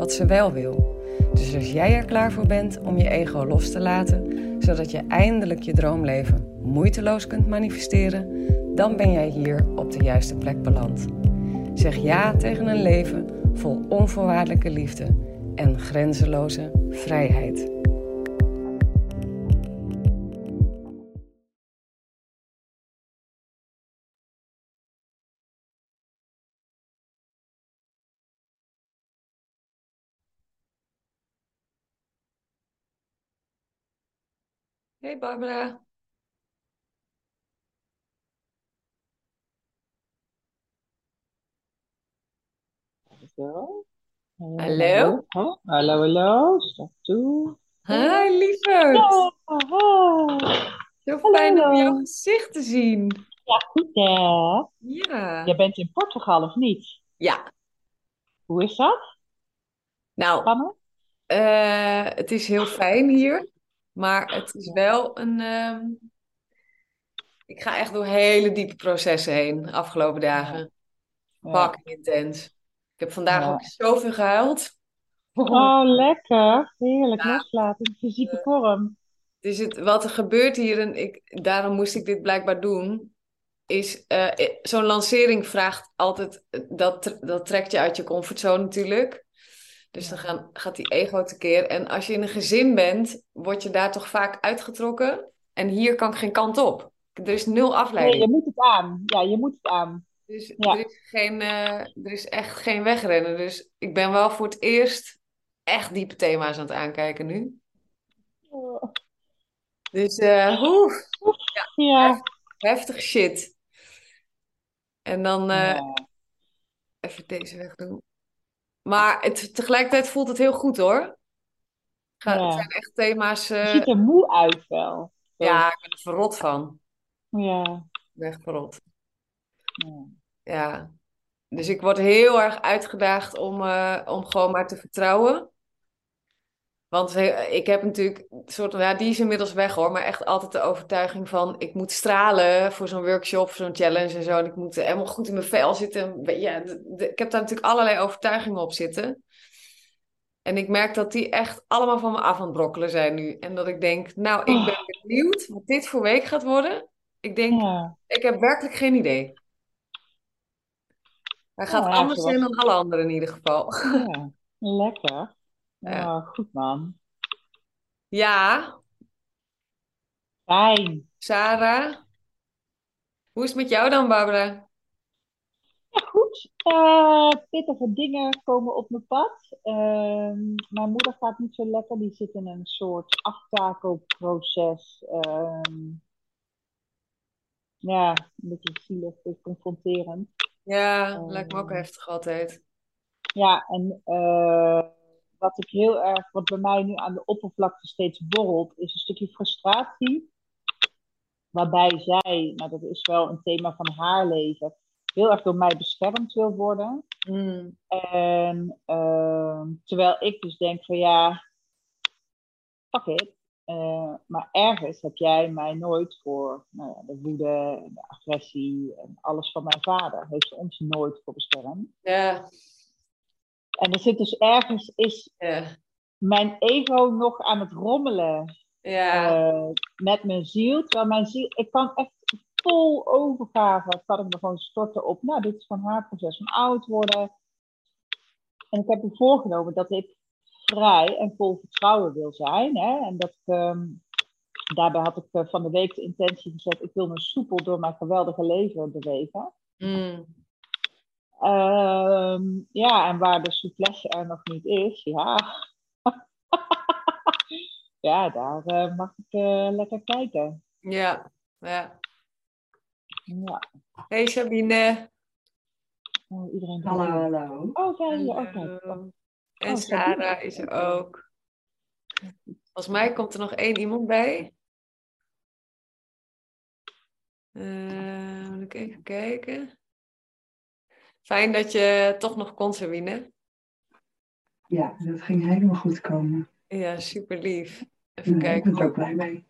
wat ze wel wil. Dus als jij er klaar voor bent om je ego los te laten, zodat je eindelijk je droomleven moeiteloos kunt manifesteren, dan ben jij hier op de juiste plek beland. Zeg ja tegen een leven vol onvoorwaardelijke liefde en grenzeloze vrijheid. Hey Barbara. Zo. Hallo. Oh, hallo, hallo. Stap toe. Hi lieverd. Zo fijn om Hallo. jouw gezicht te zien. Ja, goed hè. Ja. Jij bent in Portugal of niet? Ja, Hoe is dat? nou, eh, het is heel fijn hier, maar het is wel een. ehm, ik ga echt door hele diepe processen heen de afgelopen dagen. Ja. Fucking intens. Ik heb vandaag Ja. ook zoveel gehuild. Oh, lekker. Heerlijk Ja. loslaten in fysieke vorm. Dus het, wat er gebeurt hier, en ik, daarom moest ik dit blijkbaar doen, is eh, eh, zo'n lancering vraagt altijd, dat, dat trekt je uit je comfortzone natuurlijk. Dus dan gaan, gaat die ego tekeer. En als je in een gezin bent, word je daar toch vaak uitgetrokken. En hier kan ik geen kant op. Er is nul Nee, afleiding. je moet het aan. Ja, je moet het aan. Dus Ja. er is geen, eh, er is echt geen wegrennen. Dus ik ben wel voor het eerst echt diepe thema's aan het aankijken nu. Oh. Dus eh, oeh, Ja. heftig shit. En dan eh, Ja. even deze weg doen. Maar het, tegelijkertijd voelt het heel goed hoor. Ga- Ja. Het zijn echt thema's. Je eh, ziet er moe uit wel. Ja, ik ben er verrot van. Ja. Ik ben echt verrot. Ja. Ja. Dus ik word heel erg uitgedaagd om, eh, om gewoon maar te vertrouwen. Want ik heb natuurlijk een soort, ja, die is inmiddels weg hoor, maar echt altijd de overtuiging van ik moet stralen voor zo'n workshop, voor zo'n challenge en zo. En ik moet helemaal goed in mijn vel zitten. Ja, ik heb daar natuurlijk allerlei overtuigingen op zitten. En ik merk dat die echt allemaal van me af aan het brokkelen zijn nu. En dat ik denk, nou, ik ben benieuwd wat dit voor week gaat worden. Ik denk, Ja. ik heb werkelijk geen idee. Hij gaat ja, anders zijn dan alle anderen in ieder geval. Ja. Lekker. Ja. Oh, goed man. Ja, Fijn. Sarah. Hoe is het met jou dan, Barbara? Ja, goed. Eh, pittige dingen komen op mijn pad. Ehm, mijn moeder gaat niet zo lekker. Die zit in een soort aftakelproces. Ehm, ja, een beetje zielig, een beetje confronterend. Ja, lijkt me ook Ehm. heftig altijd. Ja, en eh, wat ik heel erg, wat bij mij nu aan de oppervlakte steeds borrelt, is een stukje frustratie. Waarbij zij, nou dat is wel een thema van haar leven, heel erg door mij beschermd wil worden. Mm, En ehm, terwijl ik dus denk van ja, fuck it. Eh, maar ergens heb jij mij nooit voor nou ja, de woede en de agressie en alles van mijn vader, heeft ze ons nooit voor beschermd. ja, En er zit dus ergens, is ja, mijn ego nog aan het rommelen ja, eh, met mijn ziel. Terwijl mijn ziel, ik kan echt vol overgave, kan ik me gewoon storten op, nou dit is van haar proces van oud worden. En ik heb me voorgenomen dat ik vrij en vol vertrouwen wil zijn. Hè? En dat ik, ehm, daarbij had ik eh, van de week de intentie gezet, ik wil me soepel door mijn geweldige leven bewegen. mm, Ehm, ja, en waar de souplesse er nog niet is, ja. ja, daar eh, mag ik eh, lekker kijken. ja, ja. Ja. Hey Sabine. Oh, iedereen Hallo, hallo. Oh, zijn je? Hallo. En oh, Sarah is er ook. Volgens mij komt er nog één iemand bij. Uh, moet ik even kijken. Fijn dat je toch nog kon, winnen. Ja, dat ging helemaal goed komen. Ja, super lief. Even kijken. Ik ben er ook blij mee.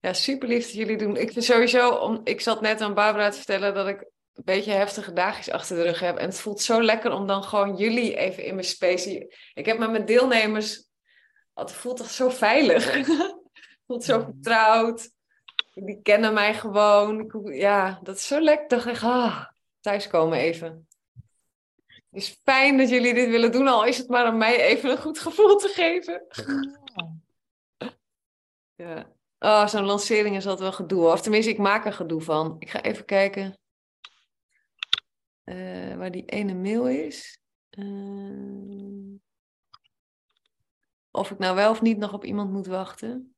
Ja, super lief dat jullie doen. Ik vind sowieso, om, ik zat net aan Barbara te vertellen dat ik een beetje heftige dagjes achter de rug heb. En het voelt zo lekker om dan gewoon jullie even in mijn space. Ik heb met mijn deelnemers, het voelt toch zo veilig. het voelt zo vertrouwd. Die kennen mij gewoon. Ja, dat is zo lekker. Dacht ik, ah, thuiskomen even. Het is fijn dat jullie dit willen doen, al is het maar om mij even een goed gevoel te geven. Ja. Oh, zo'n lancering is altijd wel gedoe. Of tenminste, ik maak er gedoe van. Ik ga even kijken uh, waar die ene mail is. Uh, of ik nou wel of niet nog op iemand moet wachten.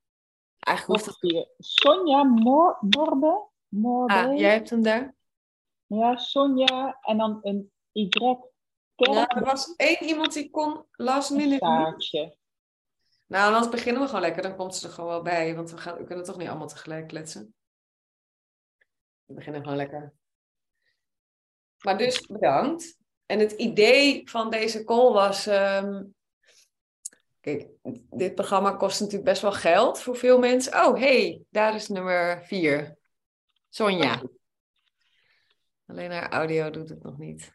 Eigenlijk hoeft het... Sonja Morbe. Morbe. Ah, jij hebt hem daar? Ja, Sonja en dan een Y. Ja, er was één iemand die kon last minute. Nou, dan beginnen we gewoon lekker. Dan komt ze er gewoon wel bij. Want we, gaan, we kunnen toch niet allemaal tegelijk kletsen. We beginnen gewoon lekker. Maar dus bedankt. En het idee van deze call was. Um, kijk, dit programma kost natuurlijk best wel geld voor veel mensen. Oh, hey, daar is nummer vier. Sonja. Alleen haar audio doet het nog niet.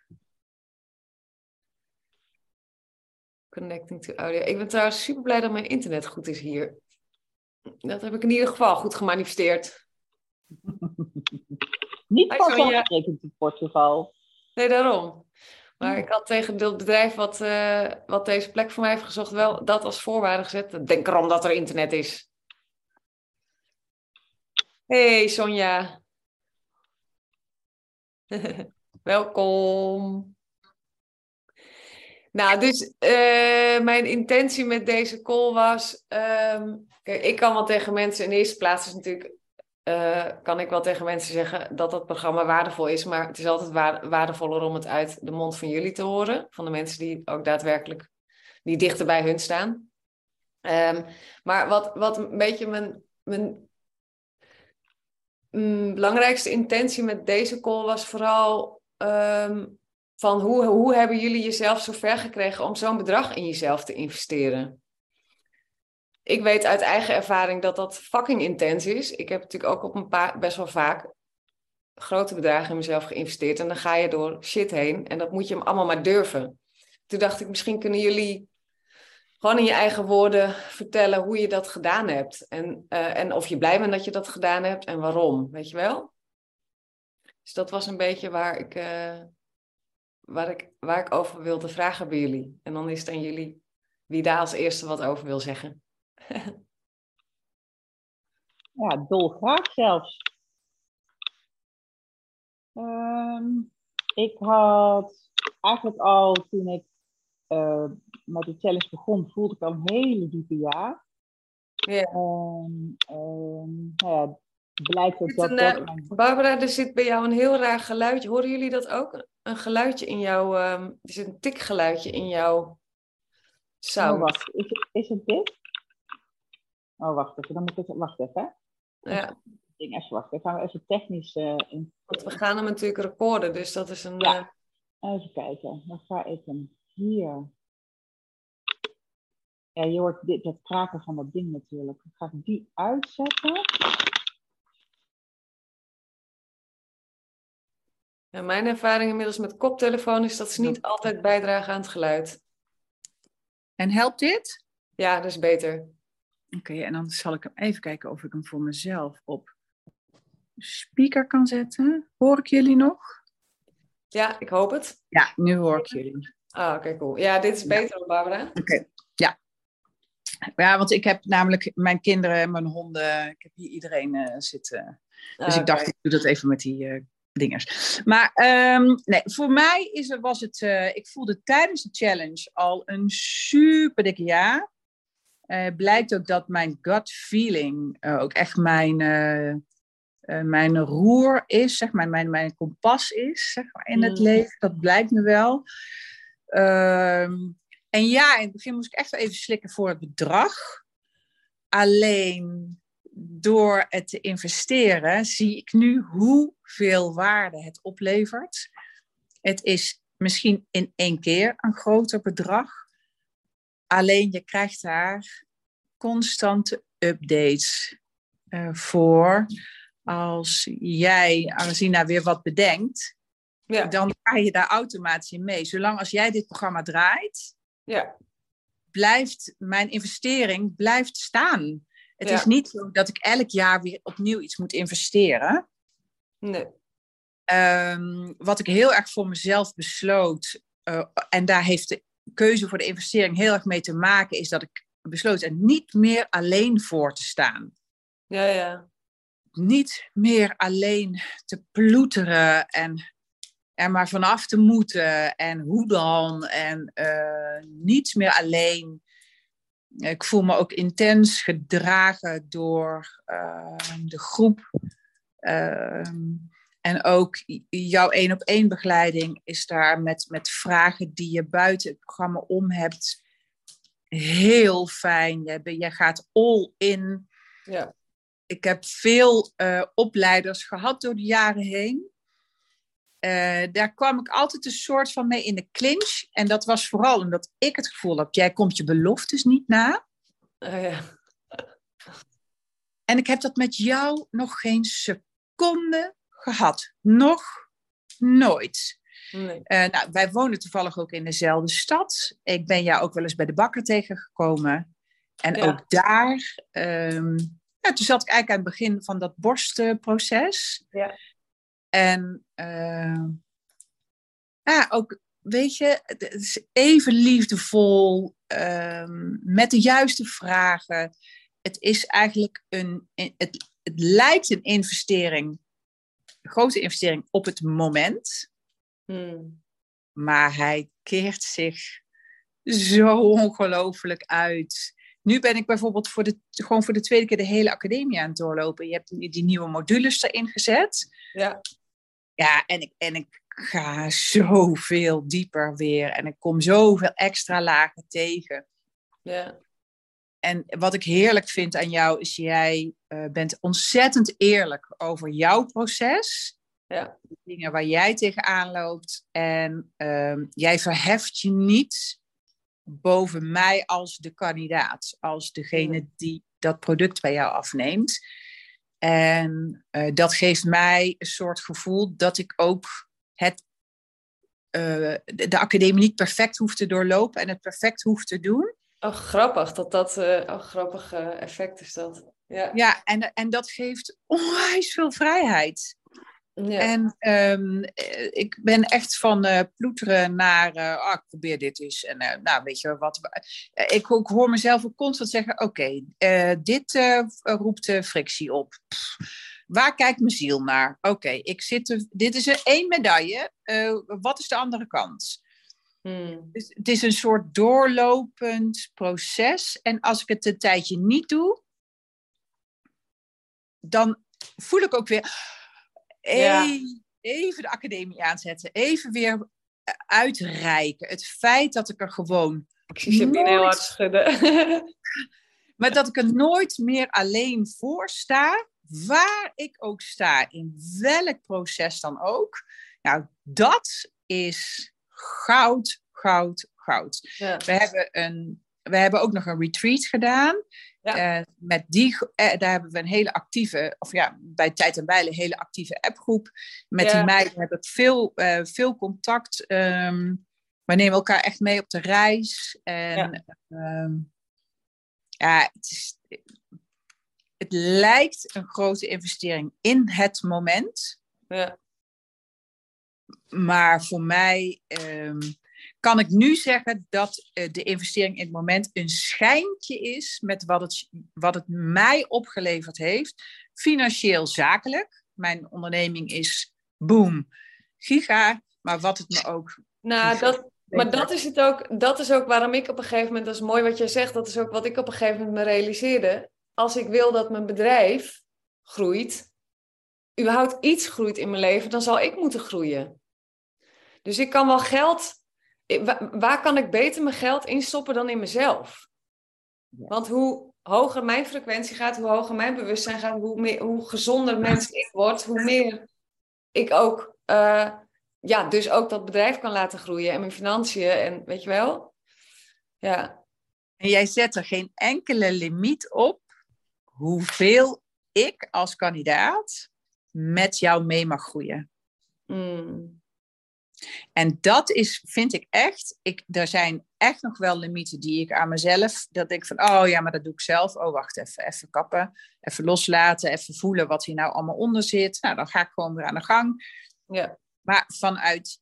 Connecting to audio. Ik ben trouwens super blij dat mijn internet goed is hier. Dat heb ik in ieder geval goed gemanifesteerd. Niet vanzelfsprekend in Portugal. Nee, daarom. Maar ik had tegen het bedrijf wat, uh, wat deze plek voor mij heeft gezocht wel dat als voorwaarde gezet. Denk erom dat er internet is. Hey Sonja. Welkom. Nou, dus uh, mijn intentie met deze call was. Um, kijk, ik kan wel tegen mensen in eerste plaats is natuurlijk. Uh, kan ik wel tegen mensen zeggen dat dat programma waardevol is. Maar het is altijd waardevoller om het uit de mond van jullie te horen. Van de mensen die ook daadwerkelijk die dichter bij hun staan. Um, maar wat, wat een beetje mijn, mijn mm, belangrijkste intentie met deze call was vooral. Um, van hoe, hoe hebben jullie jezelf zo ver gekregen om zo'n bedrag in jezelf te investeren? Ik weet uit eigen ervaring dat dat fucking intens is. Ik heb natuurlijk ook op een paar, best wel vaak grote bedragen in mezelf geïnvesteerd. En dan ga je door shit heen en dat moet je hem allemaal maar durven. Toen dacht ik, misschien kunnen jullie gewoon in je eigen woorden vertellen hoe je dat gedaan hebt. En, uh, en of je blij bent dat je dat gedaan hebt en waarom, weet je wel? Dus dat was een beetje waar ik, uh, waar ik, waar ik over wilde vragen bij jullie. En dan is het aan jullie wie daar als eerste wat over wil zeggen. ja, dolgraag zelfs. Um, ik had eigenlijk al toen ik uh, met de challenge begon, voelde ik al een hele diepe ja. Ja. Um, um, nou ja, blijkt ook dat... Een, uh, Barbara, er zit bij jou een heel raar geluidje. Horen jullie dat ook? een geluidje in jouw, um, er zit een tikgeluidje in jouw sound. Oh, wacht, is het, is het dit? Oh, wacht even, dan moet ik wacht even. Ja. Ding even wachten, gaan we even technisch uh, in. Want we gaan hem natuurlijk recorden, dus dat is een... Ja. Uh... Even kijken, dan ga ik hem hier. Ja, je hoort dit, het kraken van dat ding natuurlijk. Dan ga ik die uitzetten. Ja, mijn ervaring inmiddels met koptelefoon is dat ze niet altijd bijdragen aan het geluid. En helpt dit? Ja, dat is beter. Oké, en dan zal ik hem even kijken of ik hem voor mezelf op speaker kan zetten. Hoor ik jullie nog? Ja, ik hoop het. Ja, nu hoor ik jullie. Ah, oké, cool. Ja, dit is beter dan Barbara. Oké. Ja, want ik heb namelijk mijn kinderen, mijn honden, ik heb hier iedereen uh, zitten. Dus ah, ik dacht, ik doe dat even met die uh, dingers. Maar um, nee, voor mij is was het, uh, ik voelde tijdens de challenge al een super dikke ja. Blijkt ook dat mijn gut feeling ook echt mijn, mijn roer is, zeg maar, mijn, mijn kompas is zeg maar, in het mm. leven. Dat blijkt me wel. Ehm, en ja, in het begin moest ik echt wel even slikken voor het bedrag. Alleen door het te investeren zie ik nu hoeveel waarde het oplevert. Het is misschien in één keer een groter bedrag. Alleen je krijgt daar constante updates uh, voor. Als jij, Arzina, weer wat bedenkt, ja. dan ga je daar automatisch in mee. Zolang als jij dit programma draait, ja. blijft mijn investering blijft staan. Het is niet zo dat ik elk jaar weer opnieuw iets moet investeren. Nee. Um, wat ik heel erg voor mezelf besloot, uh, en daar heeft de keuze voor de investering heel erg mee te maken, is dat ik besloot er niet meer alleen voor te staan. Ja, ja. Niet meer alleen te ploeteren en er maar vanaf te moeten en hoe dan en uh, niets meer alleen. Ik voel me ook intens gedragen door uh, de groep. Uh, en ook jouw één op één begeleiding is daar met, met vragen die je buiten het programma om hebt. Heel fijn. Jij, jij gaat all in. Ja. Ik heb veel uh, opleiders gehad door de jaren heen. Uh, daar kwam ik altijd een soort van mee in de clinch. En dat was vooral omdat ik het gevoel had, jij komt je beloftes niet na. Ja. En ik heb dat met jou nog geen seconde gehad. Nog nooit. Nee. Uh, nou, wij wonen toevallig ook in dezelfde stad. Ik ben jou ook wel eens bij de bakker tegengekomen. En ook daar, um, ja, toen zat ik eigenlijk aan het begin van dat borstproces. Ja. En uh, ja, ook, weet je, het is even liefdevol, um, met de juiste vragen. Het is eigenlijk een, het, het lijkt een investering grote investering op het moment. Hmm. Maar hij keert zich zo ongelooflijk uit. Nu ben ik bijvoorbeeld voor de, gewoon voor de tweede keer de hele academie aan het doorlopen. Je hebt die nieuwe modules erin gezet. Ja. Ja, en ik, en ik ga zoveel dieper weer. En ik kom zoveel extra lagen tegen. Ja. En wat ik heerlijk vind aan jou is, jij uh, bent ontzettend eerlijk over jouw proces. Ja. De dingen waar jij tegenaan loopt. En uh, jij verheft je niet boven mij als de kandidaat. Als degene die dat product bij jou afneemt. En uh, dat geeft mij een soort gevoel dat ik ook het, uh, de academie niet perfect hoef te doorlopen en het perfect hoef te doen. Oh, grappig. Dat dat, uh, oh, grappig effect is dat. Ja, ja en, en dat geeft onwijs veel vrijheid. Ja. En um, ik ben echt van uh, ploeteren naar, uh, oh, ik probeer dit eens. En uh, nou, weet je wat, ik, ik, hoor mezelf ook constant zeggen, oké, okay, dit roept frictie op. Pff, waar kijkt mijn ziel naar? Oké, ik zit dit is er één medaille, wat is de andere kant? Hmm. Dus het is een soort doorlopend proces. En als ik het een tijdje niet doe, dan voel ik ook weer even, even de academie aanzetten. Even weer eh, uitreiken. Het feit dat ik er gewoon. Ik zie je nooit... heel hard schudden. maar dat ik er nooit meer alleen voor sta. Waar ik ook sta. In welk proces dan ook. Nou, dat is goud, goud, goud. We, hebben een, we hebben ook nog een retreat gedaan. Ja. Uh, met die, uh, daar hebben we een hele actieve, of ja, bij Tijd en Bijlen, een hele actieve appgroep. Met die meiden heb ik veel, uh, veel contact. Um, we nemen elkaar echt mee op de reis. En ja, um, ja het, is, het lijkt een grote investering in het moment. Ja. Maar voor mij um, kan ik nu zeggen dat uh, de investering in het moment een schijntje is met wat het, wat het mij opgeleverd heeft. Financieel zakelijk. Mijn onderneming is boom, giga. Maar wat het me ook. Nou, dat, maar dat is het ook. Dat is ook waarom ik op een gegeven moment, dat is mooi wat jij zegt, dat is ook wat ik op een gegeven moment me realiseerde. Als ik wil dat mijn bedrijf groeit, überhaupt iets groeit in mijn leven, dan zal ik moeten groeien. Dus ik kan wel geld waar kan ik beter mijn geld instoppen dan in mezelf? Want hoe hoger mijn frequentie gaat, hoe hoger mijn bewustzijn gaat, hoe, meer, hoe gezonder mens ik word, hoe meer ik ook, uh, ja, dus ook dat bedrijf kan laten groeien en mijn financiën en weet je wel. Ja. En jij zet er geen enkele limiet op hoeveel ik als kandidaat met jou mee mag groeien. Mm. En dat is, vind ik echt, ik, er zijn echt nog wel limieten die ik aan mezelf, dat ik van, oh ja, maar dat doe ik zelf. Oh, wacht even, even kappen, even loslaten, even voelen wat hier nou allemaal onder zit. Nou, dan ga ik gewoon weer aan de gang. Ja. Maar vanuit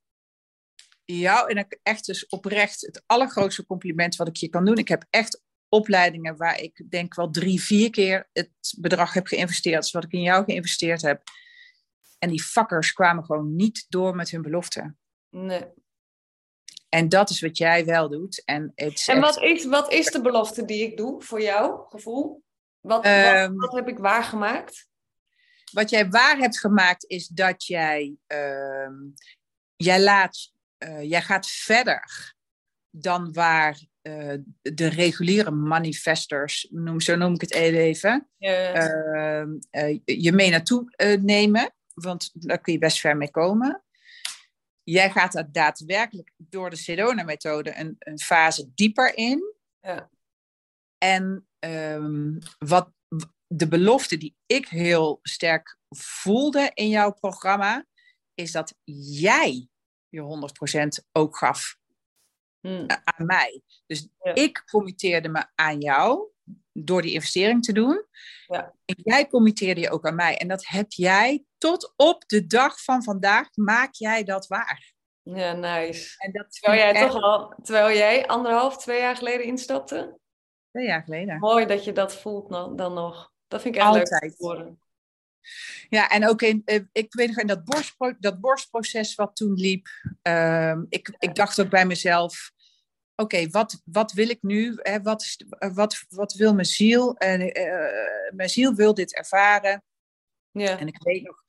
jou, en echt dus oprecht het allergrootste compliment wat ik je kan doen. Ik heb echt opleidingen waar ik denk wel drie, vier keer het bedrag heb geïnvesteerd, zoals wat ik in jou geïnvesteerd heb. En die fuckers kwamen gewoon niet door met hun belofte. Nee. En dat is wat jij wel doet. En, het en wat, is, wat is de belofte die ik doe voor jouw gevoel? Wat, wat, ehm, wat, heb ik waargemaakt? Wat jij waar hebt gemaakt is dat jij, uh, jij, laat, uh, jij gaat verder dan waar uh, de reguliere manifestors, noem, zo noem ik het even, ehm, je mee naartoe nemen. Want daar kun je best ver mee komen jij gaat er daadwerkelijk door de Sedona-methode een, een, fase dieper in. Ja. En um, wat de belofte die ik heel sterk voelde in jouw programma, is dat jij je 100% ook gaf hmm. aan mij. Dus ik committeerde me aan jou door die investering te doen. Ja. En jij committeerde je ook aan mij. En dat heb jij tot op de dag van vandaag, maak jij dat waar. Ja, nice. En dat terwijl jij toch al, terwijl jij anderhalf, twee jaar geleden instapte? Twee jaar geleden. Mooi dat je dat voelt dan nog. Dat vind ik echt Altijd. leuk worden. Ja, en ook in, eh, ik weet nog in dat, borstpro dat borstproces wat toen liep. Uh, ik, ik dacht ook bij mezelf, oké, wat, wat wil ik nu? Hè, wat, is, wat, wat wil mijn ziel? En, uh, mijn ziel wil dit ervaren. Ja. En ik weet nog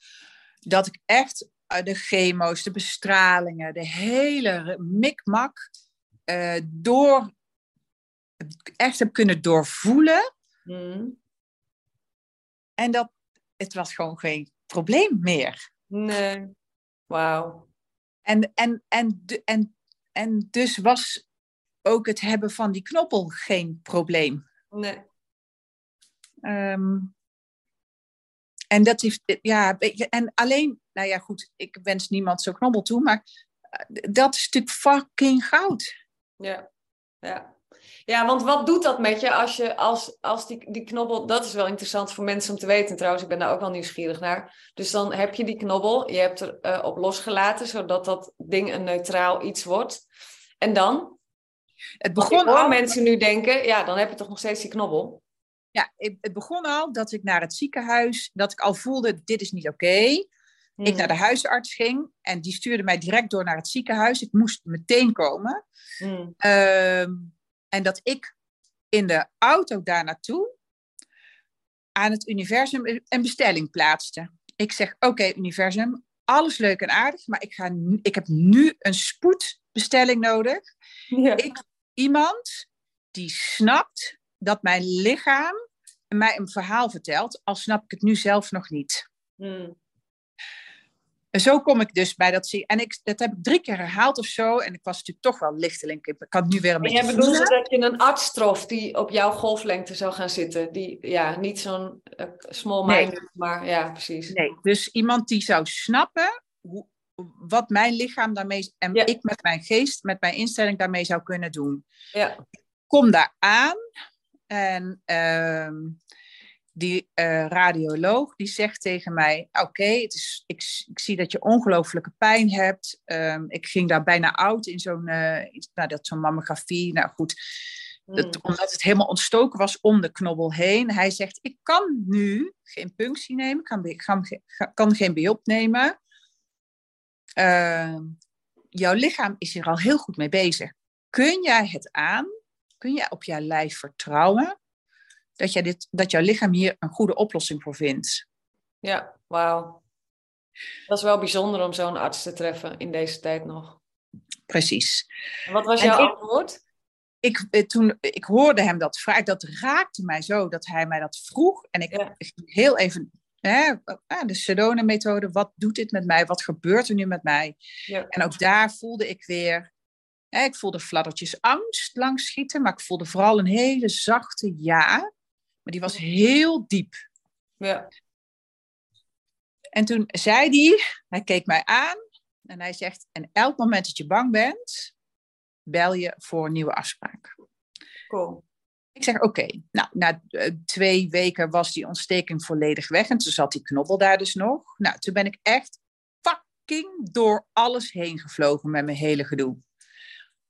dat ik echt uh, de chemo's, de bestralingen, de hele mikmak uh, door echt heb kunnen doorvoelen. Mm. En dat het was gewoon geen probleem meer. Nee. Wauw. En, en, en, en, en dus was ook het hebben van die knoppel geen probleem. Nee. Um, en dat heeft, ja, en alleen, nou ja, goed, ik wens niemand zo knobbel toe, maar eh, dat is natuurlijk fucking goud. Ja, ja. Ja, want wat doet dat met je als je als, als die, die knobbel. Dat is wel interessant voor mensen om te weten. Trouwens, ik ben daar ook wel nieuwsgierig naar. Dus dan heb je die knobbel, je hebt er uh, op losgelaten, zodat dat ding een neutraal iets wordt. En dan? Het begon al... mensen nu denken, ja, dan heb je toch nog steeds die knobbel. Ja, het begon al dat ik naar het ziekenhuis, dat ik al voelde, dit is niet oké. Ik naar de hmm. huisarts ging en die stuurde mij direct door naar het ziekenhuis. Ik moest meteen komen. Mm. en dat ik in de auto daar naartoe aan het universum een bestelling plaatste. Ik zeg, oké universum, alles leuk en aardig, maar ik, ga, ik heb nu een spoedbestelling nodig. Ja. Ik, iemand die snapt dat mijn lichaam mij een verhaal vertelt, al snap ik het nu zelf nog niet. Hmm. En zo kom ik dus bij dat zie. En ik, dat heb ik drie keer herhaald of zo. En ik was natuurlijk toch wel lichteling. Ik kan nu weer een beetje. En jij bedoelde dat je een arts trof die op jouw golflengte zou gaan zitten. Die, ja, niet zo'n uh, small mind, nee. maar ja, precies. Nee, dus iemand die zou snappen hoe, wat mijn lichaam daarmee en ik met mijn geest, met mijn instelling daarmee zou kunnen doen. Ja. Kom daar aan en uh, die uh, radioloog die zegt tegen mij: Oké, ik, ik, zie dat je ongelooflijke pijn hebt. Um, ik ging daar bijna oud in zo'n uh, nou, dat zo'n mammografie. Nou goed, dat, hmm. omdat het helemaal ontstoken was om de knobbel heen. Hij zegt: Ik kan nu geen punctie nemen, kan, kan, kan geen behulp nemen. Uh, jouw lichaam is hier al heel goed mee bezig. Kun jij het aan kun je op jouw lijf vertrouwen dat, jij dit, dat jouw lichaam hier een goede oplossing voor vindt. Ja, wauw. Dat is wel bijzonder om zo'n arts te treffen in deze tijd nog. precies. Wat was jouw ik- antwoord? Ik, eh, toen, ik hoorde hem dat vragen, dat raakte mij zo dat hij mij dat vroeg. En ik, Ja. ging heel even, hè, ah, de Sedona-methode, wat doet dit met mij? Wat gebeurt er nu met mij? Ja. En ook daar voelde ik weer, ik voelde fladdertjes angst langs schieten, maar ik voelde vooral een hele zachte ja. Maar die was heel diep. Ja. En toen zei hij, hij keek mij aan en hij zegt, en elk moment dat je bang bent, bel je voor een nieuwe afspraak. Cool. Ik zeg, oké, nou, na eh, twee weken was die ontsteking volledig weg en toen zat die knobbel daar dus nog. Nou, toen ben ik echt fucking door alles heen gevlogen met mijn hele gedoe.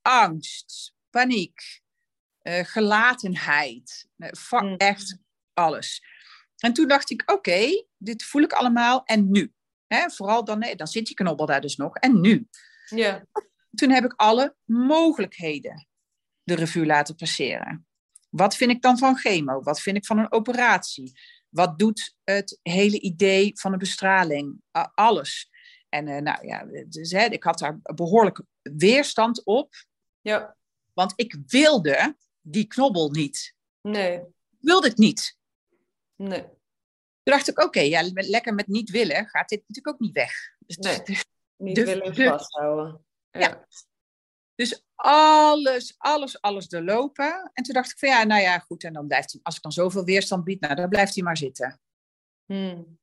Angst, paniek, eh, gelatenheid, eh, Mm. echt alles. En toen dacht ik, oké, dit voel ik allemaal en nu? Hè, vooral dan, nee, dan zit die knobbel daar dus nog en nu? Ja. toen heb ik alle mogelijkheden de revue laten passeren. Wat vind ik dan van chemo? Wat vind ik van een operatie? Wat doet het hele idee van een bestraling? Alles. En eh, nou ja, dus, hè, ik had daar behoorlijk weerstand op, Ja. want ik wilde die knobbel niet. Nee. Ik wilde het niet. Nee. Toen dacht ik, oké, ja, lekker met niet willen gaat dit natuurlijk ook niet weg. Dus, Nee. Niet De- willen de- vasthouden. Ja. Dus alles, alles, alles doorlopen. En toen dacht ik van ja, nou ja, goed. En dan blijft hij, als ik dan zoveel weerstand bied, nou, dan blijft hij maar zitten. Hmm.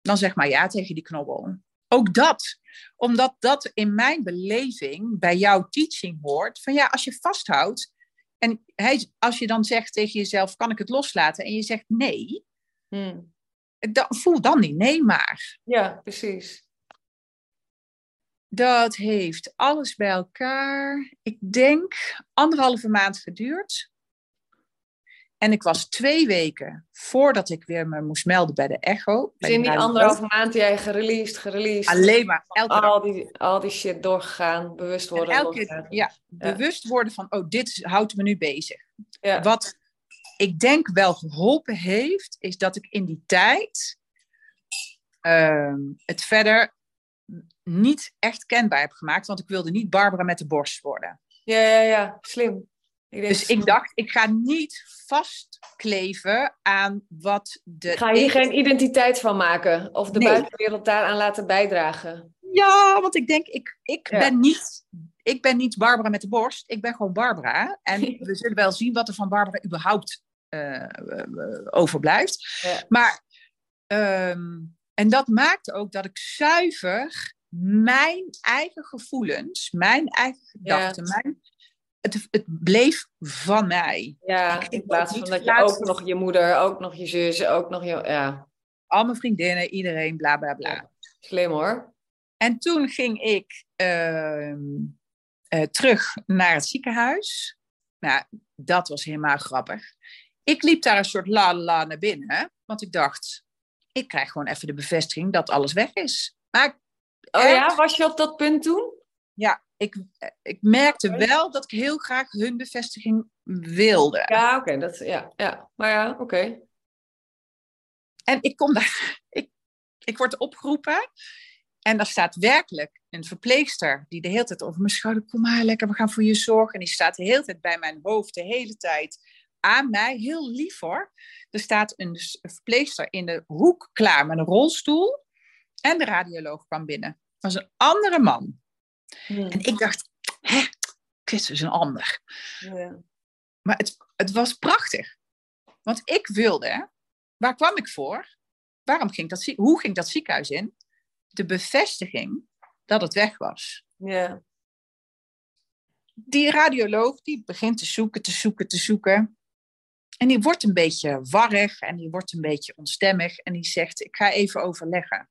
Dan zeg maar ja tegen die knobbel. Ook dat, omdat dat in mijn beleving bij jouw teaching hoort. Van ja, als je vasthoudt en hij, als je dan zegt tegen jezelf, kan ik het loslaten? En je zegt nee, Hmm. dan, voel dan die nee maar. Ja, precies. Dat heeft alles bij elkaar, ik denk, anderhalve maand geduurd. En ik was twee weken voordat ik weer me moest melden bij de echo. Dus in die anderhalve maand jij gereleased, gereleased. Alleen maar elke dag. al die, al die shit doorgegaan, bewust En worden. elke loslaten. keer ja, bewust worden van, oh, dit houdt me nu bezig. Ja. Wat ik denk wel geholpen heeft, is dat ik in die tijd ehm, het verder niet echt kenbaar heb gemaakt. Want ik wilde niet Barbara met de borst worden. ja, ja, ja, slim. Ik denk Dus ik dacht, ik ga niet vastkleven aan wat de... Ik ga hier geen identiteit van maken of de Nee. buitenwereld daaraan laten bijdragen. Ja, want ik denk, ik, ik, Ja. ben niet, ik ben niet Barbara met de borst. Ik ben gewoon Barbara. En we zullen wel zien wat er van Barbara überhaupt eh, eh, overblijft. Ja. Maar, ehm, en dat maakte ook dat ik zuiver mijn eigen gevoelens, mijn eigen gedachten, mijn, het, het bleef van mij. Ja, Ik in plaats van dat je ook nog je moeder, ook nog je zus, ook nog je... Ja, Al mijn vriendinnen, iedereen, bla bla bla. Ja. slim hoor. En toen ging ik ehm, eh, terug naar het ziekenhuis. Nou, dat was helemaal grappig. Ik liep daar een soort la la naar binnen, want ik dacht, ik krijg gewoon even de bevestiging dat alles weg is. Maar Oh ja, was je op dat punt toen? ja, ik, ik merkte wel dat ik heel graag hun bevestiging wilde. Ja, oké. dat ja, ja. Maar ja, oké. En ik kom daar, ik, ik word opgeroepen. En daar staat werkelijk een verpleegster die de hele tijd over mijn schouder, kom maar lekker, we gaan voor je zorgen. En die staat de hele tijd bij mijn hoofd, de hele tijd aan mij. Heel lief hoor. Er staat een verpleegster in de hoek klaar met een rolstoel. En de radioloog kwam binnen. Dat was een andere man. En ik dacht, hè, Chris is een ander. Ja. Maar het, het was prachtig. Want ik wilde, waar kwam ik voor? Waarom ging dat, zie- hoe ging dat ziekenhuis in? De bevestiging dat het weg was. ja. Die radioloog die begint te zoeken, te zoeken, te zoeken. En die wordt een beetje warrig en die wordt een beetje onstemmig. En die zegt, ik ga even overleggen.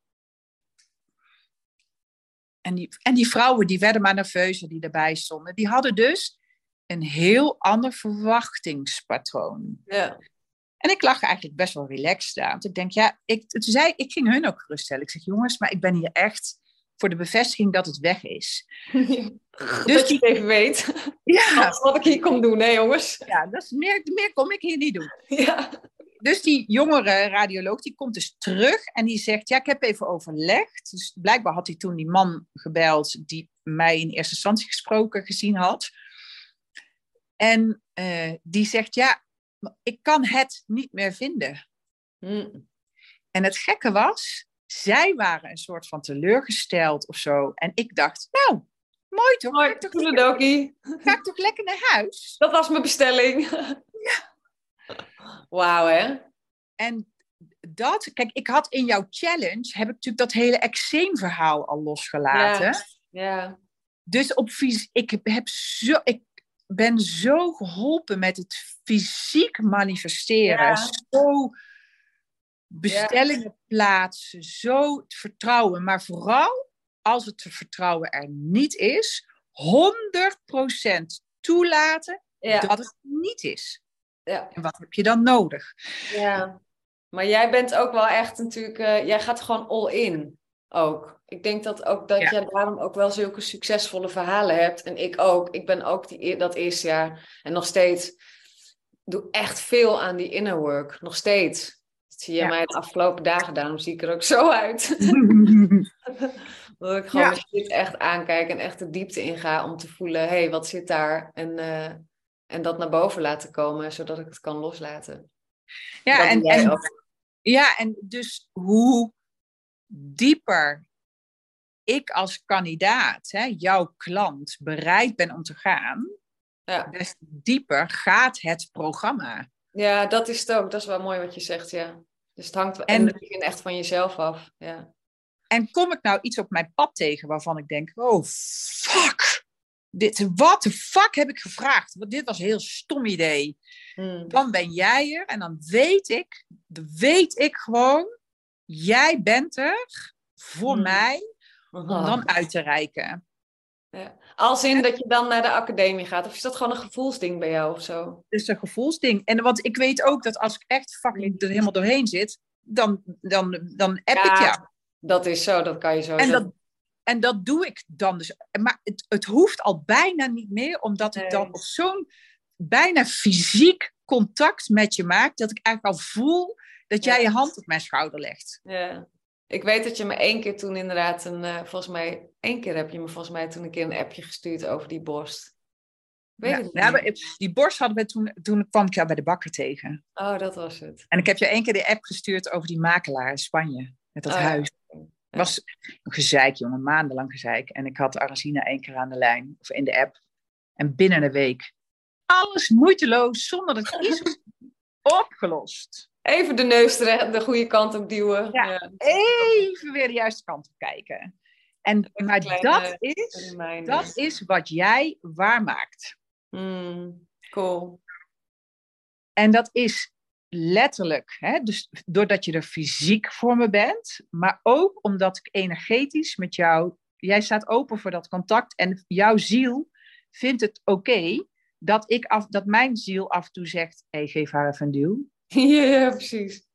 En die, en die vrouwen die werden maar nerveuzer die erbij stonden. Die hadden dus een heel ander verwachtingspatroon. ja. En ik lag eigenlijk best wel relaxed daar. Want ik denk, ja, ik, toen zei, ik ging hun ook geruststellen. Ik zeg, jongens, maar ik ben hier echt voor de bevestiging dat het weg is. Dus Dus dat je het even weet. Ja, wat ik hier kom doen, hè jongens? ja dat is meer, meer kom ik hier niet doen. Ja. Dus die jongere radioloog, die komt dus terug en die zegt, ja, ik heb even overlegd. Dus blijkbaar had hij toen die man gebeld die mij in eerste instantie gesproken gezien had. En eh, die zegt, ja, ik kan het niet meer vinden. Mm. En het gekke was, zij waren een soort van teleurgesteld of zo. En ik dacht, nou, mooi toch? Ga Mooi, ik toch, toedeledokie. ga ik toch lekker naar huis? Dat was mijn bestelling. Wauw, hè? En dat, kijk, ik had in jouw challenge, heb ik natuurlijk dat hele eczeemverhaal al losgelaten. Ja. Ja. Dus op fys- ik heb zo, ik ben zo geholpen met het fysiek manifesteren. Ja. Zo bestellingen plaatsen, zo het vertrouwen. Maar vooral als het vertrouwen er niet is, 100% toelaten Ja. dat het niet is. Ja. En wat heb je dan nodig? ja. Maar jij bent ook wel echt natuurlijk, eh, jij gaat gewoon all in ook. Ik denk dat ook dat Ja. jij daarom ook wel zulke succesvolle verhalen hebt. En ik ook. Ik ben ook die, e- dat eerste jaar en nog steeds doe echt veel aan die inner work. Nog steeds. Dat zie je Ja. mij de afgelopen dagen, daarom zie ik er ook zo uit. Dat ik gewoon Ja. mijn shit echt aankijk en echt de diepte inga om te voelen, hé, hey, wat zit daar? En, eh, en dat naar boven laten komen, zodat ik het kan loslaten. ja, Dat en, en, ja, en dus hoe dieper ik als kandidaat, hè, jouw klant, bereid ben om te gaan, Ja. des dieper gaat het programma. ja, dat is het ook. Dat is wel mooi wat je zegt, ja. Dus het hangt En- begin echt van jezelf af. Ja. En kom ik nou iets op mijn pad tegen waarvan ik denk, oh fuck, dit, wat de fuck heb ik gevraagd? Want dit was een heel stom idee. Hmm. Dan ben jij er en dan weet ik, dan weet ik gewoon, jij bent er voor Hmm. mij om dan uit te reiken. Ja. Als in dat je dan naar de academie gaat, of is dat gewoon een gevoelsding bij jou of zo? Dus een gevoelsding. En want ik weet ook dat als ik echt fucking er helemaal doorheen zit, dan, dan, dan app ik jou. Dat is zo, dat kan je zo En dat, en dat doe ik dan dus. Maar het, het hoeft al bijna niet meer, omdat ik dan op zo'n bijna fysiek contact met je maak, dat ik eigenlijk al voel dat jij Ja. je hand op mijn schouder legt. Ja. Ik weet dat je me één keer toen inderdaad een, eh, volgens mij, één keer heb je me volgens mij toen een keer een appje gestuurd over die borst. Weet Ja, het niet. ja, maar die borst hadden we toen, toen kwam ik jou bij de bakker tegen. Oh, dat was het. En ik heb je één keer de app gestuurd over die makelaar in Spanje, met dat Oh, huis. Het was gezeik, jongen, maandenlang gezeik. En ik had Arasina één keer aan de lijn, of in de app. En binnen een week, alles moeiteloos, zonder dat iets was opgelost. Even de neus de, de goede kant op duwen. Ja. Even weer de juiste kant op kijken. En, Een maar kleine dat is, Reminder. dat is wat jij waarmaakt. Hmm, cool. En dat is letterlijk, hè, dus doordat je er fysiek voor me bent, maar ook omdat ik energetisch met jou, jij staat open voor dat contact en jouw ziel vindt het oké dat, ik af, dat mijn ziel af en toe zegt, hey, geef haar even een duw. ja, precies.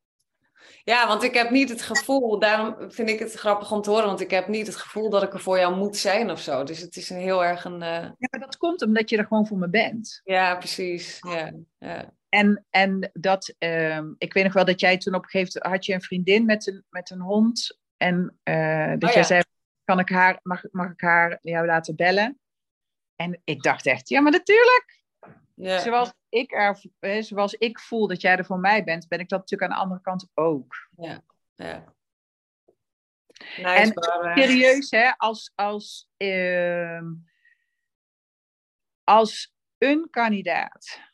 Ja, want ik heb niet het gevoel, daarom vind ik het grappig om te horen, want ik heb niet het gevoel dat ik er voor jou moet zijn of zo. Dus het is een heel erg een. eh, Ja, maar dat komt omdat je er gewoon voor me bent. Ja, precies. Ja, ja. En, en dat, ehm, ik weet nog wel dat jij toen op een gegeven moment had je een vriendin met een, met een hond. En eh, dat Oh, jij ja. zei, kan ik haar, mag, mag ik haar jou laten bellen? En ik dacht echt, ja, maar natuurlijk. ja. Zoals, ik er, eh, zoals ik voel dat jij er voor mij bent, ben ik dat natuurlijk aan de andere kant ook. ja. ja. En. Serieus, hè, als, als, ehm, als een kandidaat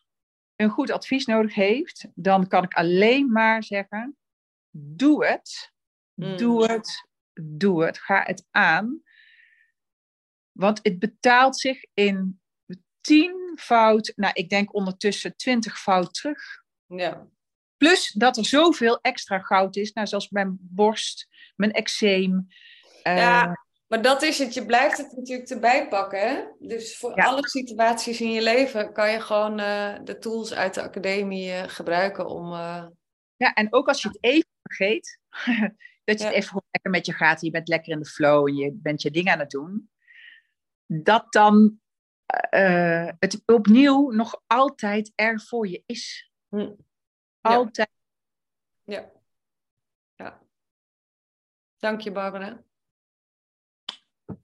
een goed advies nodig heeft, dan kan ik alleen maar zeggen: doe het, Mm. doe het, doe het, ga het aan. Want het betaalt zich in tienvoud, nou ik denk ondertussen twintigvoud terug. Ja. Plus dat er zoveel extra goud is, nou, zoals mijn borst, mijn eczeem. eh, Ja, maar dat is het. Je blijft het natuurlijk erbij pakken. Dus voor Ja. alle situaties in je leven kan je gewoon eh, de tools uit de academie eh, gebruiken om. eh, Ja, en ook als je het even vergeet, dat je Ja. het even lekker met je gaat, je bent lekker in de flow en je bent je ding aan het doen, dat dan het opnieuw nog altijd er voor je is. hm, Ja. Altijd. Ja. ja. Dank je, Barbara.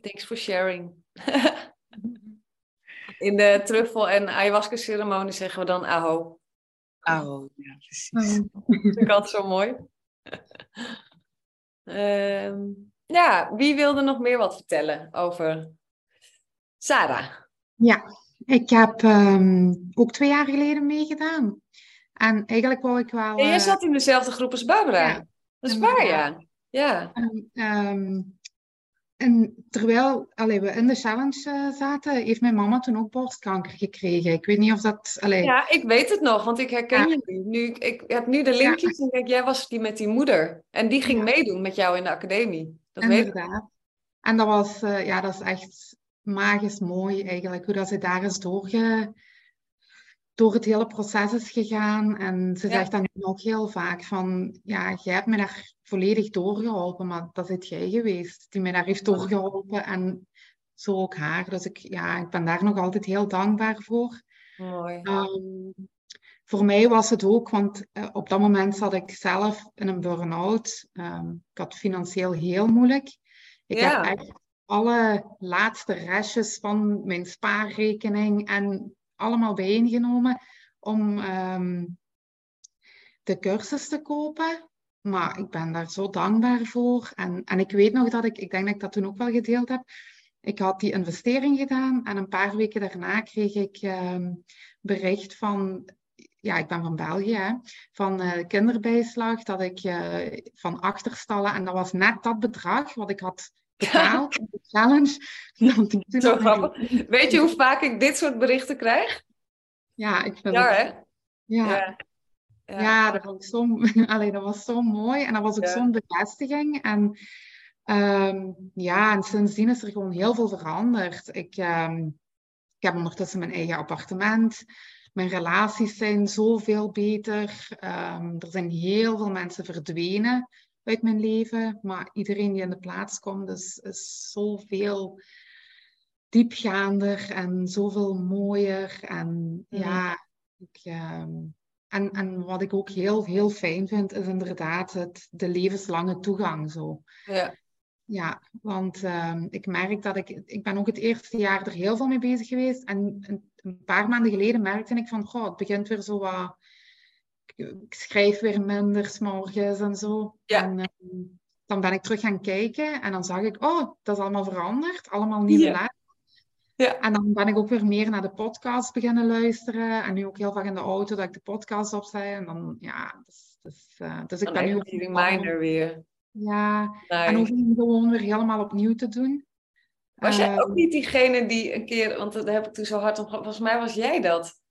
Thanks for sharing. In de truffel- en ayahuasca-ceremonie zeggen we dan aho. Aho, ja, precies. Dat vind ik altijd zo mooi. Ehm, ja, wie wilde nog meer wat vertellen over Sarah? Ja, ik heb ehm, ook twee jaar geleden meegedaan. En eigenlijk wou ik wel... En jij eh, zat in dezelfde groep als Barbara. Ja, dat is waar, ja. Ja. En, ehm, en terwijl allee, we in de challenge eh, zaten, heeft mijn mama toen ook borstkanker gekregen. Ik weet niet of dat... Allee, ja, ik weet het nog, want ik herken Ja. je nu. Ik heb nu de linkjes en denk, jij was die met die moeder. En die ging Ja. meedoen met jou in de academie. Dat weet ik. inderdaad. En dat was, eh, ja, dat is echt magisch mooi eigenlijk, hoe dat ze daar is doorge, door het hele proces is gegaan. En ze Ja. zegt dan nu ook heel vaak van, ja, jij hebt me daar volledig doorgeholpen, maar dat zit jij geweest die mij daar heeft doorgeholpen. En zo ook haar. Dus ik, ja, ik ben daar nog altijd heel dankbaar voor. Mooi. Ehm, voor mij was het ook, want eh, op dat moment zat ik zelf in een burn-out. Ehm, ik had financieel heel moeilijk. Ik Ja. heb echt alle laatste restjes van mijn spaarrekening en allemaal bijeengenomen om ehm, de cursus te kopen. Maar ik ben daar zo dankbaar voor. En, en ik weet nog dat ik, ik denk dat ik dat toen ook wel gedeeld heb. Ik had die investering gedaan en een paar weken daarna kreeg ik ehm, bericht van, ja, ik ben van België, van eh, kinderbijslag, dat ik eh, van achterstallen, en dat was net dat bedrag wat ik had betaald in de challenge. Zo grappig. Weet je hoe vaak ik dit soort berichten krijg? Ja, ik vind Ja, het- hè? ja. Ja. Ja, dat, vond ik zo, allee, dat was zo mooi. En dat was ook Ja. zo'n bevestiging. En ehm, ja, en sindsdien is er gewoon heel veel veranderd. Ik, ehm, ik heb ondertussen mijn eigen appartement. Mijn relaties zijn zoveel beter. Ehm, er zijn heel veel mensen verdwenen uit mijn leven. Maar iedereen die in de plaats komt, is, is zoveel diepgaander en zoveel mooier. En ja, ik, ehm, en, en wat ik ook heel, heel fijn vind, is inderdaad het, de levenslange toegang zo. Ja. Ja, want ehm, ik merk dat ik... Ik ben ook het eerste jaar er heel veel mee bezig geweest. En een, een paar maanden geleden merkte ik van... Goh, het begint weer zo wat... Ik, schrijf weer minder 's morgens en zo. Ja. En ehm, dan ben ik terug gaan kijken. En dan zag ik... Oh, dat is allemaal veranderd. Allemaal nieuwe Ja. Ja. En dan ben ik ook weer meer naar de podcast beginnen luisteren. En nu ook heel vaak in de auto dat ik de podcast opzet. En dan, ja, dus, dus, eh, dus ik Dan ben nu ook... die reminder weer. Ja, en Nice. ook om gewoon weer helemaal opnieuw te doen. Was jij Ehm, ook niet diegene die een keer, want daar heb ik toen zo hard om gehad, volgens mij was jij dat.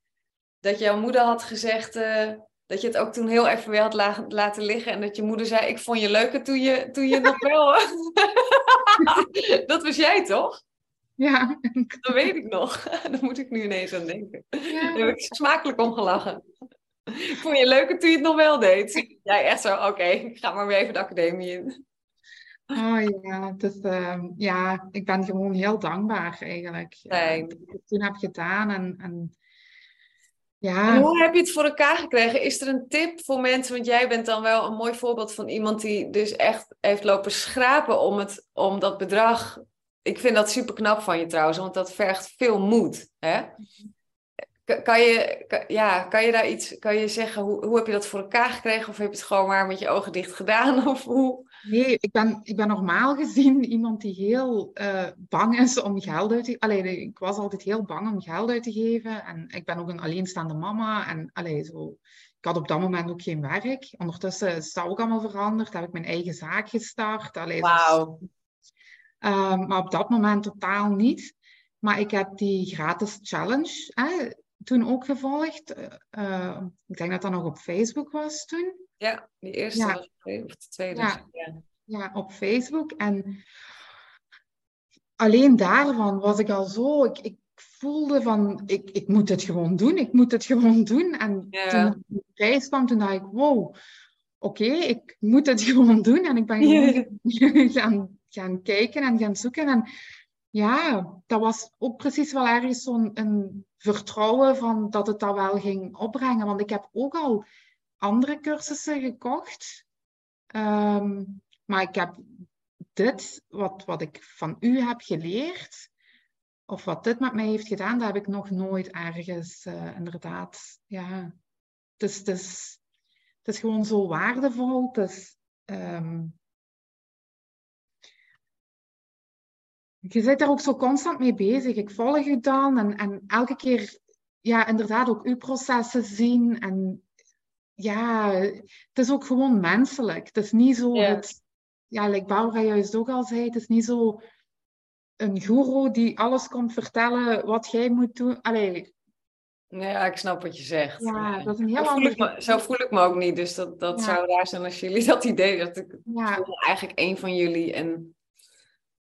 Dat jouw moeder had gezegd, eh, dat je het ook toen heel even weer had la- laten liggen. En dat je moeder zei, ik vond je leuker toen je, toen je nog wel... dat was jij toch? Ja, Dat weet ik nog. Daar moet ik nu ineens aan denken. Daar heb ik smakelijk om gelachen. Ik vond je leuker toen je het nog wel deed. Jij echt zo, oké, ik ga maar weer even de academie in. oh ja, dus ehm, ja, ik ben gewoon heel dankbaar eigenlijk. dat ik toen heb gedaan en, en En ja, hoe heb je het voor elkaar gekregen? Is er een tip voor mensen? Want jij bent dan wel een mooi voorbeeld van iemand die dus echt heeft lopen schrapen om, het, om dat bedrag. Ik vind dat super knap van je trouwens, want dat vergt veel moed. Hè? Kan je, kan- ja, kan je daar iets, kan je zeggen, hoe, hoe heb je dat voor elkaar gekregen? Of heb je het gewoon maar met je ogen dicht gedaan? Of hoe? nee, ik ben, ik ben normaal gezien iemand die heel eh, bang is om geld uit te Allee, ik was altijd heel bang om geld uit te geven. En ik ben ook een alleenstaande mama. En allee, zo, ik had op dat moment ook geen werk. Ondertussen is dat ook allemaal veranderd. Heb ik mijn eigen zaak gestart. Allee, zo- Wauw. Ehm, maar op dat moment totaal niet. Maar ik heb die gratis challenge hè, toen ook gevolgd. Eh, eh, ik denk dat dat nog op Facebook was toen. Ja, die eerste Ja. was de of de tweede. Ja. Ja. Ja, op Facebook. En alleen daarvan was ik al zo... Ik, ik voelde van, ik, ik moet het gewoon doen. Ik moet het gewoon doen. En Ja. toen de prijs kwam, toen dacht ik, wow... Oké, ik moet het gewoon doen. En ik ben gewoon gaan, gaan kijken en gaan zoeken. En ja, dat was ook precies wel ergens zo'n vertrouwen van dat het dat wel ging opbrengen. Want ik heb ook al andere cursussen gekocht. Ehm, maar ik heb dit, wat, wat ik van u heb geleerd, of wat dit met mij heeft gedaan, dat heb ik nog nooit ergens uh, inderdaad. Ja, het is, het, is, het is gewoon zo waardevol. Het is, um, je zit daar ook zo constant mee bezig. Ik volg je dan en, en elke keer, ja, inderdaad ook uw processen zien. En ja, het is ook gewoon menselijk. Het is niet zo, ja. het, ja, like Barbara juist ook al zei, het is niet zo een guru die alles komt vertellen wat jij moet doen. Allee, ja, ik snap wat je zegt. Ja, dat is een heel ander... Zo voel ik me ook niet, dus dat, dat zou raar zijn als jullie dat idee... Dat ik ja. voel eigenlijk één van jullie en...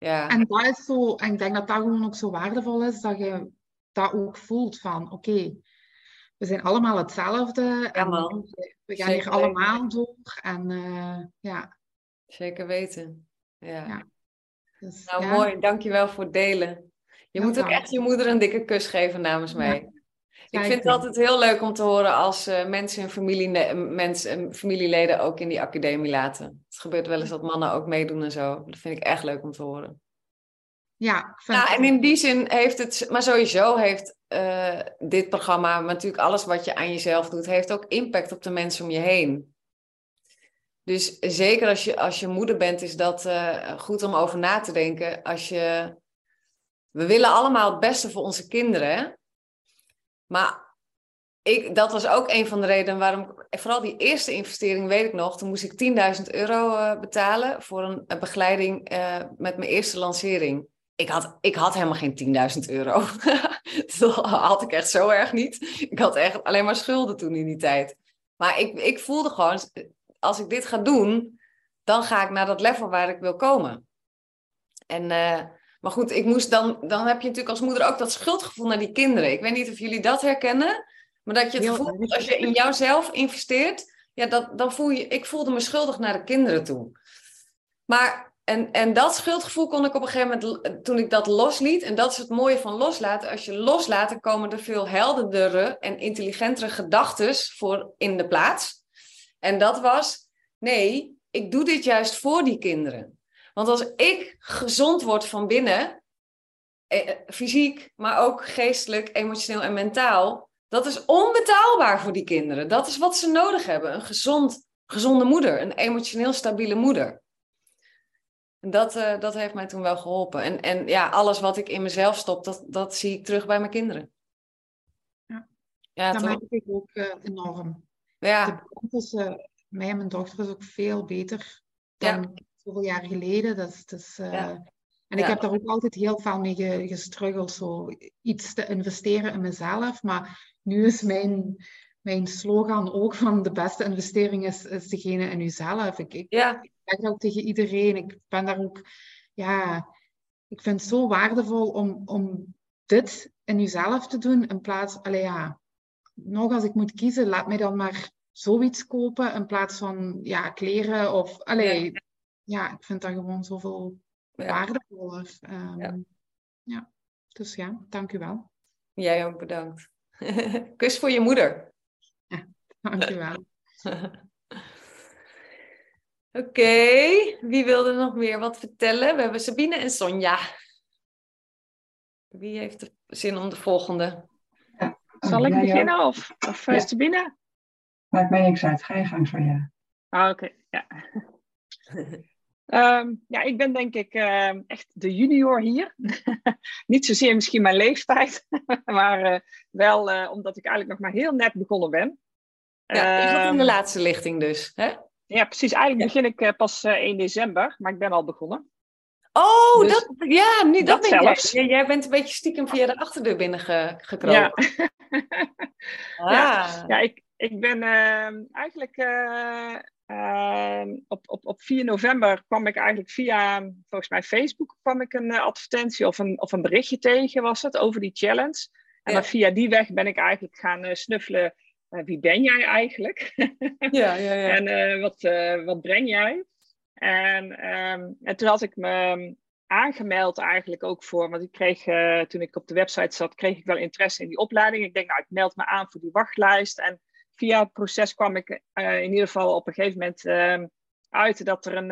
Ja. En dat is zo, en ik denk dat dat gewoon ook zo waardevol is, dat je dat ook voelt van, oké, we zijn allemaal hetzelfde. Man. We gaan hier allemaal door. En uh, ja. Zeker weten. Ja. ja. Dus, nou, ja. mooi. Dankjewel voor het delen. Je moet ook echt je moeder een dikke kus geven namens mij. Ik vind het altijd heel leuk om te horen als uh, mensen hun familie, mensen, familieleden ook in die academie laten. Het gebeurt wel eens dat mannen ook meedoen en zo. Dat vind ik echt leuk om te horen. Ja, nou, en in die zin heeft het, maar sowieso heeft uh, dit programma, maar natuurlijk alles wat je aan jezelf doet, heeft ook impact op de mensen om je heen. Dus zeker als je, als je moeder bent, is dat uh, goed om over na te denken. Als je, we willen allemaal het beste voor onze kinderen. Maar ik, dat was ook een van de redenen waarom, vooral die eerste investering weet ik nog, toen moest ik 10.000 euro uh, betalen voor een, begeleiding met mijn eerste lancering ik had, ik had helemaal geen 10.000 euro. dat had ik echt zo erg niet. Ik had echt alleen maar schulden toen in die tijd. Maar ik, ik voelde gewoon, als ik dit ga doen, dan ga ik naar dat level waar ik wil komen. En, uh, maar goed, ik moest dan, dan heb je natuurlijk als moeder ook dat schuldgevoel naar die kinderen. Ik weet niet of jullie dat herkennen, maar dat je het gevoel als je in jouzelf investeert, ja, dat, dan voel je, ik voelde me schuldig naar de kinderen toe. Maar en, en dat schuldgevoel kon ik op een gegeven moment, toen ik dat losliet, en dat is het mooie van loslaten, als je loslaat, dan komen er veel helderdere en intelligentere gedachten voor in de plaats. En dat was, nee, ik doe dit juist voor die kinderen. Want als ik gezond word van binnen, eh, fysiek, maar ook geestelijk, emotioneel en mentaal, dat is onbetaalbaar voor die kinderen. Dat is wat ze nodig hebben. Een gezond, gezonde moeder, een emotioneel stabiele moeder. En dat, uh, dat heeft mij toen wel geholpen. En, en ja, alles wat ik in mezelf stop, dat, dat zie ik terug bij mijn kinderen. Ja, ja dat merk ik ook uh, enorm. Ja. De band tussen mij en mijn dochter is ook veel beter dan ja. Zoveel jaar geleden. Uh, ja. En ik heb daar ook altijd heel veel mee gestruggeld, zo iets te investeren in mezelf. Maar nu is mijn, mijn slogan ook van de beste investering is, is degene in jezelf. Ik, ik, ja zeg dat ook tegen iedereen. Ik ben daar ook, ja, ik vind het zo waardevol om, om dit in jezelf te doen in plaats, allee ja, nog als ik moet kiezen, laat mij dan maar zoiets kopen in plaats van, ja, kleren of, allee, ja, ja ik vind dat gewoon zoveel ja. waardevoller. Um, ja. ja. dus ja, dank u wel. Jij ook bedankt. Kus voor je moeder. Ja, dank u wel. Oké, wie wilde nog meer wat vertellen? We hebben Sabine en Sonja. Wie heeft de zin om de volgende? Ja. Zal ik beginnen of, of ja. Sabine? Maakt mij niks uit. Ga je gang van ja. Ah, oké, ja. um, ja, ik ben denk ik uh, echt de junior hier. Niet zozeer misschien mijn leeftijd, maar uh, wel uh, omdat ik eigenlijk nog maar heel net begonnen ben. Ja, je zat in de laatste lichting dus, hè? Ja, precies. Eigenlijk begin ik uh, pas uh, 1 december, maar ik ben al begonnen. Oh, dus, dat, ja, nu, dat, dat zelfs. Jij. jij bent een beetje stiekem via de achterdeur binnengekropen. Ja. ah. ja. ja, ik, ik ben uh, eigenlijk op, op, op 4 november kwam ik eigenlijk via, volgens mij Facebook, kwam ik een advertentie of een, of een berichtje tegen, was het, over die challenge. En ja. dan via die weg ben ik eigenlijk gaan snuffelen uh, wie ben jij eigenlijk? ja, ja, ja. en wat, wat breng jij? En, um, en toen had ik me aangemeld eigenlijk ook voor, want ik kreeg, toen ik op de website zat, kreeg ik wel interesse in die opleiding. Ik denk, nou, ik meld me aan voor die wachtlijst. En via het proces kwam ik in ieder geval op een gegeven moment ehm, uit dat er een,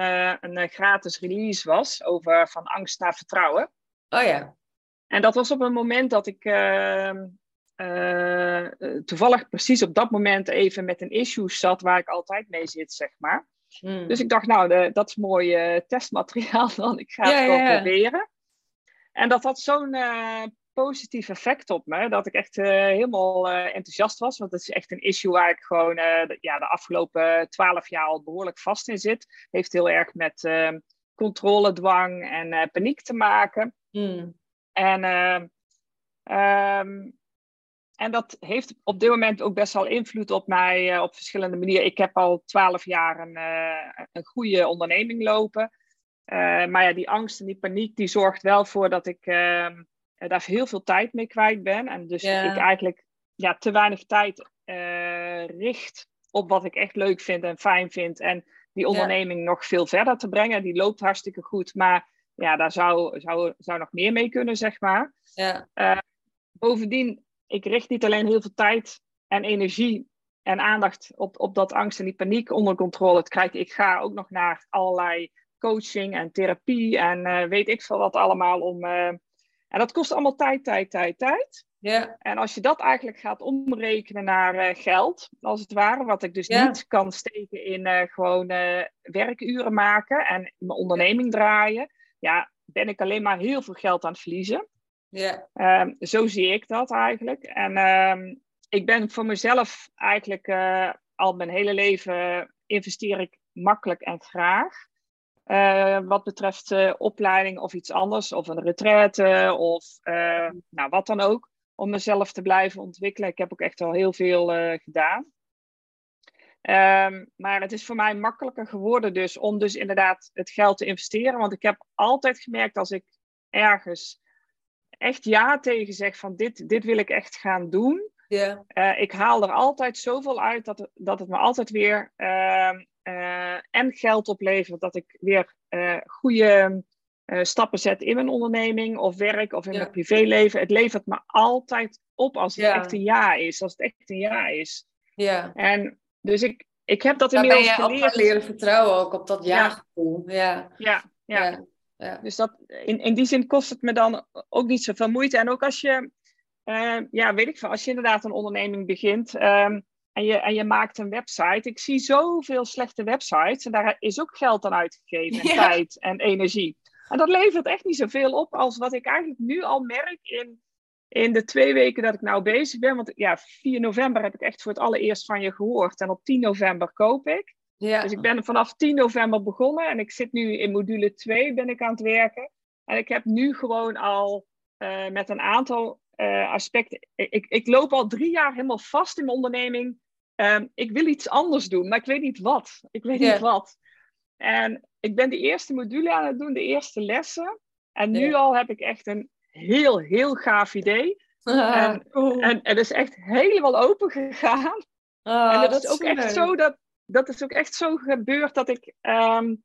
een gratis release was over van angst naar vertrouwen. Oh ja. En dat was op een moment dat ik ehm, eh, toevallig precies op dat moment even met een issue zat waar ik altijd mee zit, zeg maar. Hmm. Dus ik dacht, nou, de, dat is mooi uh, testmateriaal dan. Ik ga het gewoon proberen. En dat had zo'n positief effect op me, dat ik echt helemaal enthousiast was. Want het is echt een issue waar ik gewoon de, ja, de afgelopen twaalf jaar al behoorlijk vast in zit. Heeft heel erg met ehm, controledwang en paniek te maken. Hmm. En, um, en dat heeft op dit moment ook best wel invloed op mij op verschillende manieren. Ik heb al twaalf jaar een, een goede onderneming lopen. Uh, maar ja, die angst en die paniek, die zorgt wel voor dat ik ehm, daar heel veel tijd mee kwijt ben. En dus ik eigenlijk ja, te weinig tijd richt op wat ik echt leuk vind en fijn vind. En die onderneming nog veel verder te brengen. Die loopt hartstikke goed. Maar ja, daar zou, zou, zou nog meer mee kunnen, zeg maar. Ja. bovendien ik richt niet alleen heel veel tijd en energie en aandacht op, op dat angst en die paniek onder controle te krijgen. Ik ga ook nog naar allerlei coaching en therapie en uh, weet ik veel wat allemaal om. Uh, en dat kost allemaal tijd, tijd, tijd, tijd. Ja. En als je dat eigenlijk gaat omrekenen naar uh, geld, als het ware, wat ik dus niet kan steken in gewoon werkuren maken en mijn onderneming draaien, ja, ben ik alleen maar heel veel geld aan het verliezen. Ja. Um, zo zie ik dat eigenlijk. En um, ik ben voor mezelf eigenlijk uh, al mijn hele leven investeer ik makkelijk en graag. Uh, wat betreft uh, opleiding of iets anders, of een retraite of nou, wat dan ook. Om mezelf te blijven ontwikkelen. Ik heb ook echt al heel veel gedaan. Um, maar het is voor mij makkelijker geworden dus om dus inderdaad het geld te investeren. Want ik heb altijd gemerkt als ik ergens echt ja tegen zeg van dit, dit wil ik echt gaan doen. Ik haal er altijd zoveel uit dat, dat het me altijd weer uh, uh, en geld oplevert. Dat ik weer eh, goede stappen zet in mijn onderneming of werk of in mijn privéleven. Het levert me altijd op als het echt een ja is. Als het echt een ja is. Ja. En dus ik, ik heb dat inmiddels geleerd. Ben je leren vertrouwen ook op dat ja-gevoel. Ja. Ja. ja. Ja. Dus dat, in, in die zin kost het me dan ook niet zoveel moeite. En ook als je, uh, ja, weet ik veel, als je inderdaad een onderneming begint um, en, je, en je maakt een website. Ik zie zoveel slechte websites en daar is ook geld aan uitgegeven, en tijd en energie. En dat levert echt niet zoveel op als wat ik eigenlijk nu al merk in, in de twee weken dat ik nou bezig ben. Want ja, 4 november heb ik echt voor het allereerst van je gehoord. En op 10 november koop ik. Ja. Dus ik ben vanaf 10 november begonnen en ik zit nu in module 2 ben ik aan het werken. En ik heb nu gewoon al uh, met een aantal uh, aspecten. Ik, ik loop al drie jaar helemaal vast in mijn onderneming. Um, ik wil iets anders doen, maar ik weet niet wat. Ik weet niet wat. En ik ben de eerste module aan het doen, de eerste lessen. En nu al heb ik echt een heel, heel gaaf idee. en, en, en het is echt helemaal open gegaan. Ah, en het is ook echt zo dat dat is ook echt zo gebeurd dat ik. Um,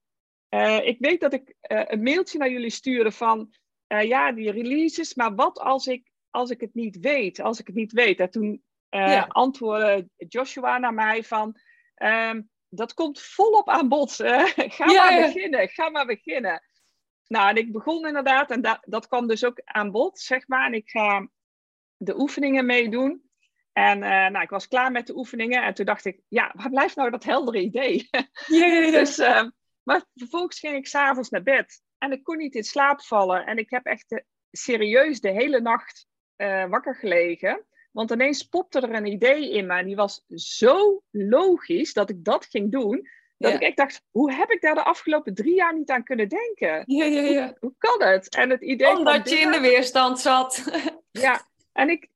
uh, ik weet dat ik uh, een mailtje naar jullie stuurde van. Uh, ja, die releases, maar wat als ik, als ik het niet weet? Als ik het niet weet. En toen ja. antwoordde Joshua naar mij van. Um, dat komt volop aan bod. ga maar beginnen, ga maar beginnen. Nou, en ik begon inderdaad, en dat, dat kwam dus ook aan bod, zeg maar. En ik ga de oefeningen meedoen. En uh, nou, ik was klaar met de oefeningen en toen dacht ik, ja, waar blijft nou dat heldere idee? Yeah. dus, uh, maar vervolgens ging ik s'avonds naar bed en ik kon niet in slaap vallen. En ik heb echt de, serieus de hele nacht uh, wakker gelegen. Want ineens popte er een idee in me en die was zo logisch dat ik dat ging doen. Dat ik echt dacht, hoe heb ik daar de afgelopen drie jaar niet aan kunnen denken? Ja, ja, ja. Hoe, hoe kan het? En het idee Omdat je in de weerstand zat. ja, en ik,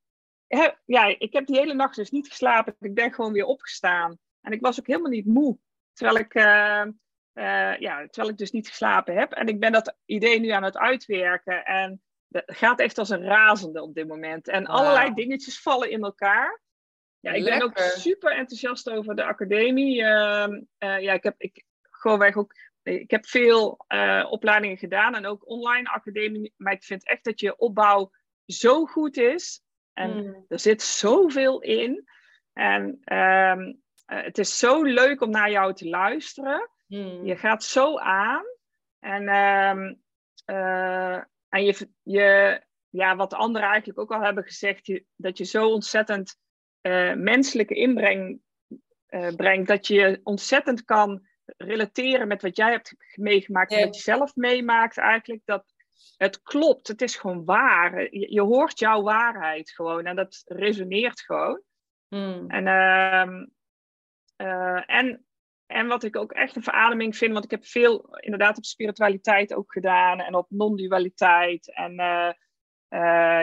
ja, ik heb die hele nacht dus niet geslapen. Ik ben gewoon weer opgestaan. En ik was ook helemaal niet moe. Terwijl ik, uh, uh, ja, terwijl ik dus niet geslapen heb. En ik ben dat idee nu aan het uitwerken. En het gaat echt als een razende op dit moment. En allerlei dingetjes vallen in elkaar. Ja, ik ben ook super enthousiast over de academie. Uh, ja, ik heb ik, gewoonweg ook ik heb veel opleidingen gedaan en ook online academie. Maar ik vind echt dat je opbouw zo goed is. En hmm. er zit zoveel in. En um, het is zo leuk om naar jou te luisteren. Hmm. Je gaat zo aan. En, um, uh, en je, je, ja, wat de anderen eigenlijk ook al hebben gezegd, dat je zo ontzettend uh, menselijke inbreng uh, brengt, dat je ontzettend kan relateren met wat jij hebt meegemaakt en wat je zelf meemaakt eigenlijk, dat het klopt, het is gewoon waar. Je, je hoort jouw waarheid gewoon en dat resoneert gewoon. Hmm. En, uh, uh, en, en wat ik ook echt een verademing vind, want ik heb veel inderdaad op spiritualiteit ook gedaan en op non-dualiteit en uh,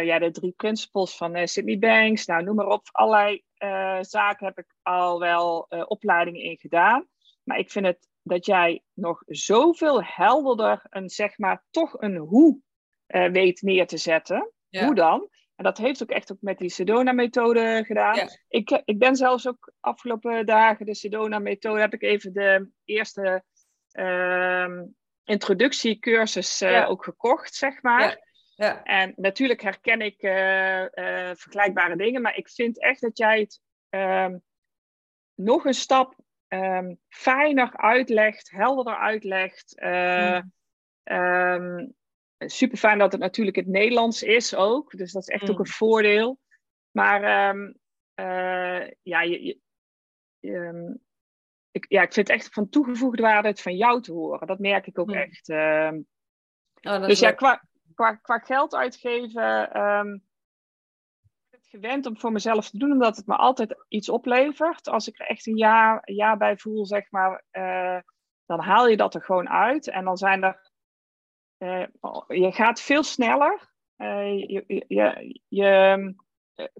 ja, de drie principles van Sydney Banks, nou noem maar op, allerlei zaken heb ik al wel opleidingen in gedaan. Maar ik vind het dat jij nog zoveel helderder een, zeg maar, toch een hoe uh, weet neer te zetten. Hoe dan? En dat heeft ook echt ook met die Sedona-methode gedaan. Ik, ik ben zelfs ook afgelopen dagen de Sedona-methode, heb ik even de eerste uh, introductiecursus uh, ook gekocht, zeg maar. Ja. En natuurlijk herken ik uh, vergelijkbare dingen, maar ik vind echt dat jij het ehm, nog een stap um, fijner uitlegt, helderder uitlegt. Mm. Um, super fijn dat het natuurlijk het Nederlands is ook. Dus dat is echt ook mm. een voordeel. Maar um, uh, ja, je, je, ik, ja, ik vind het echt van toegevoegde waarde het van jou te horen. Dat merk ik ook mm. echt. Oh, dus ja, qua, qua, qua geld uitgeven gewend om voor mezelf te doen, omdat het me altijd iets oplevert. Als ik er echt een ja, ja bij voel, zeg maar, uh, dan haal je dat er gewoon uit. En dan zijn er. Uh, je gaat veel sneller. Uh, je, je, je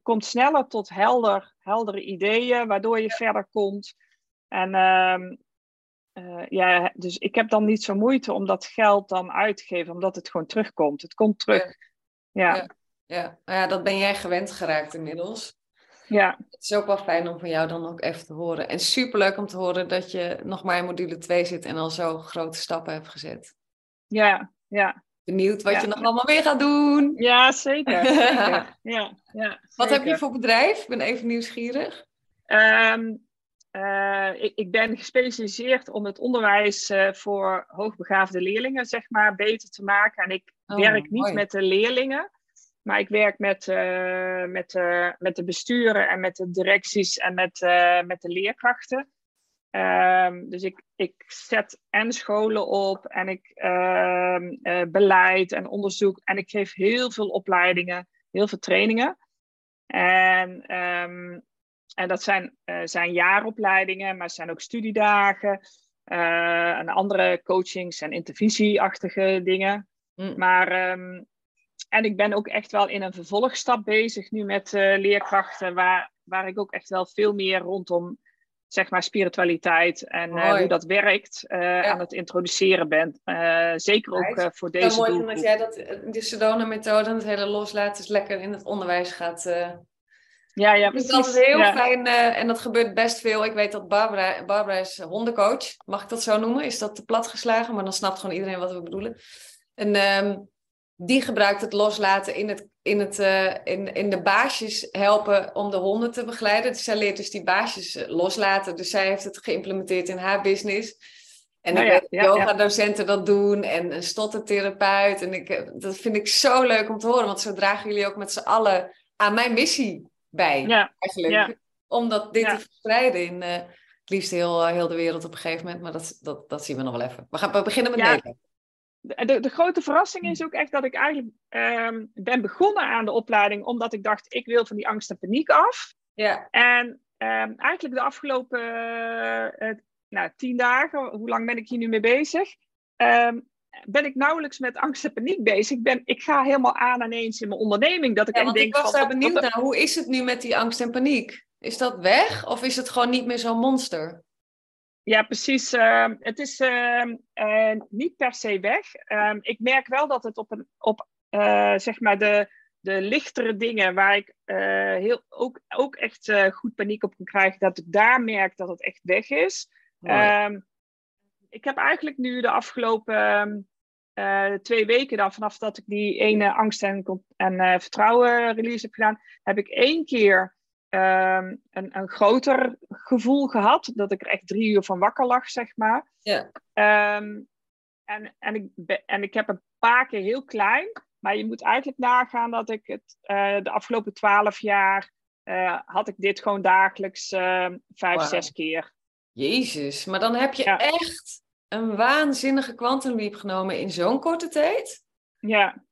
komt sneller tot helder, heldere ideeën, waardoor je verder komt. En uh, ja, dus ik heb dan niet zo moeite om dat geld dan uit te geven, omdat het gewoon terugkomt. Het komt terug. ja. ja. Ja, nou ja, dat ben jij gewend geraakt inmiddels. Ja. Het is ook wel fijn om van jou dan ook even te horen. En superleuk om te horen dat je nog maar in module 2 zit en al zo grote stappen hebt gezet. Ja, ja. Benieuwd wat je nog allemaal weer gaat doen. Ja, zeker. zeker. Ja, ja, Wat heb je voor bedrijf? Ik ben even nieuwsgierig. Um, uh, ik, ik, ben gespecialiseerd om het onderwijs uh, voor hoogbegaafde leerlingen zeg maar, beter te maken. En ik oh, werk niet met de leerlingen, maar ik werk met, uh, met, met de besturen en met de directies en met, met de leerkrachten. Um, dus ik, ik zet en scholen op en ik ehm, beleid en onderzoek. En ik geef heel veel opleidingen, heel veel trainingen. En, um, en dat zijn, zijn jaaropleidingen, maar zijn ook studiedagen. en andere coachings- en intervisieachtige dingen. Mm. Maar en ik ben ook echt wel in een vervolgstap bezig nu met leerkrachten, waar, waar ik ook echt wel veel meer rondom zeg maar spiritualiteit en uh, hoe dat werkt uh, aan het introduceren ben. zeker ook voor deze Heel mooi dat jij dat, de Sedona-methode en het hele loslaten is lekker in het onderwijs gaat... Ja, ja, precies. Dat is heel fijn en dat gebeurt best veel. Ik weet dat Barbara, Barbara is hondencoach. Mag ik dat zo noemen? Is dat te plat geslagen? Maar dan snapt gewoon iedereen wat we bedoelen. En um, die gebruikt het loslaten in, het, in, het, uh, in, in de baasjes helpen om de honden te begeleiden. Dus zij leert dus die baasjes eh, loslaten. Dus zij heeft het geïmplementeerd in haar business. En nou ik ja, weet ja, yoga-docenten dat doen en een stottertherapeut. En ik, eh, dat vind ik zo leuk om te horen, want zo dragen jullie ook met z'n allen aan mijn missie bij. Ja, eigenlijk. Om dat, dit te verspreiden in uh, het liefst heel, heel de wereld op een gegeven moment. Maar dat, dat, dat zien we nog wel even. We gaan we beginnen met Nederland de, de, grote verrassing is ook echt dat ik eigenlijk um, ben begonnen aan de opleiding omdat ik dacht, ik wil van die angst en paniek af. Ja. En um, eigenlijk de afgelopen uh, nou, tien dagen, hoe lang ben ik hier nu mee bezig? Um, ben ik nauwelijks met angst en paniek bezig. Ik, ben, ik ga helemaal aan ineens in mijn onderneming. Dat ik ja, want denk ik was daar benieuwd naar. Hoe is het nu met die angst en paniek? Is dat weg of is het gewoon niet meer zo'n monster? Ja, precies. Uh, het is uh, uh, niet per se weg. Ehm, ik merk wel dat het op, een, op eh, zeg maar de, de lichtere dingen, waar ik eh, heel, ook, ook echt eh, goed paniek op kan krijgen, dat ik daar merk dat het echt weg is. Ik heb eigenlijk nu de afgelopen twee weken, dan, vanaf dat ik die ene angst en, en vertrouwen release heb gedaan, heb ik één keer Ehm, een, een groter gevoel gehad. Dat ik er echt drie uur van wakker lag, zeg maar. Ja. Um, en, en, ik en ik heb een paar keer heel klein Maar je moet eigenlijk nagaan dat ik het uh, de afgelopen twaalf jaar uh, had ik dit gewoon dagelijks uh, vijf, wow. zes keer. Jezus, maar dan heb je ja. echt een waanzinnige quantum leap genomen in zo'n korte tijd? Ja,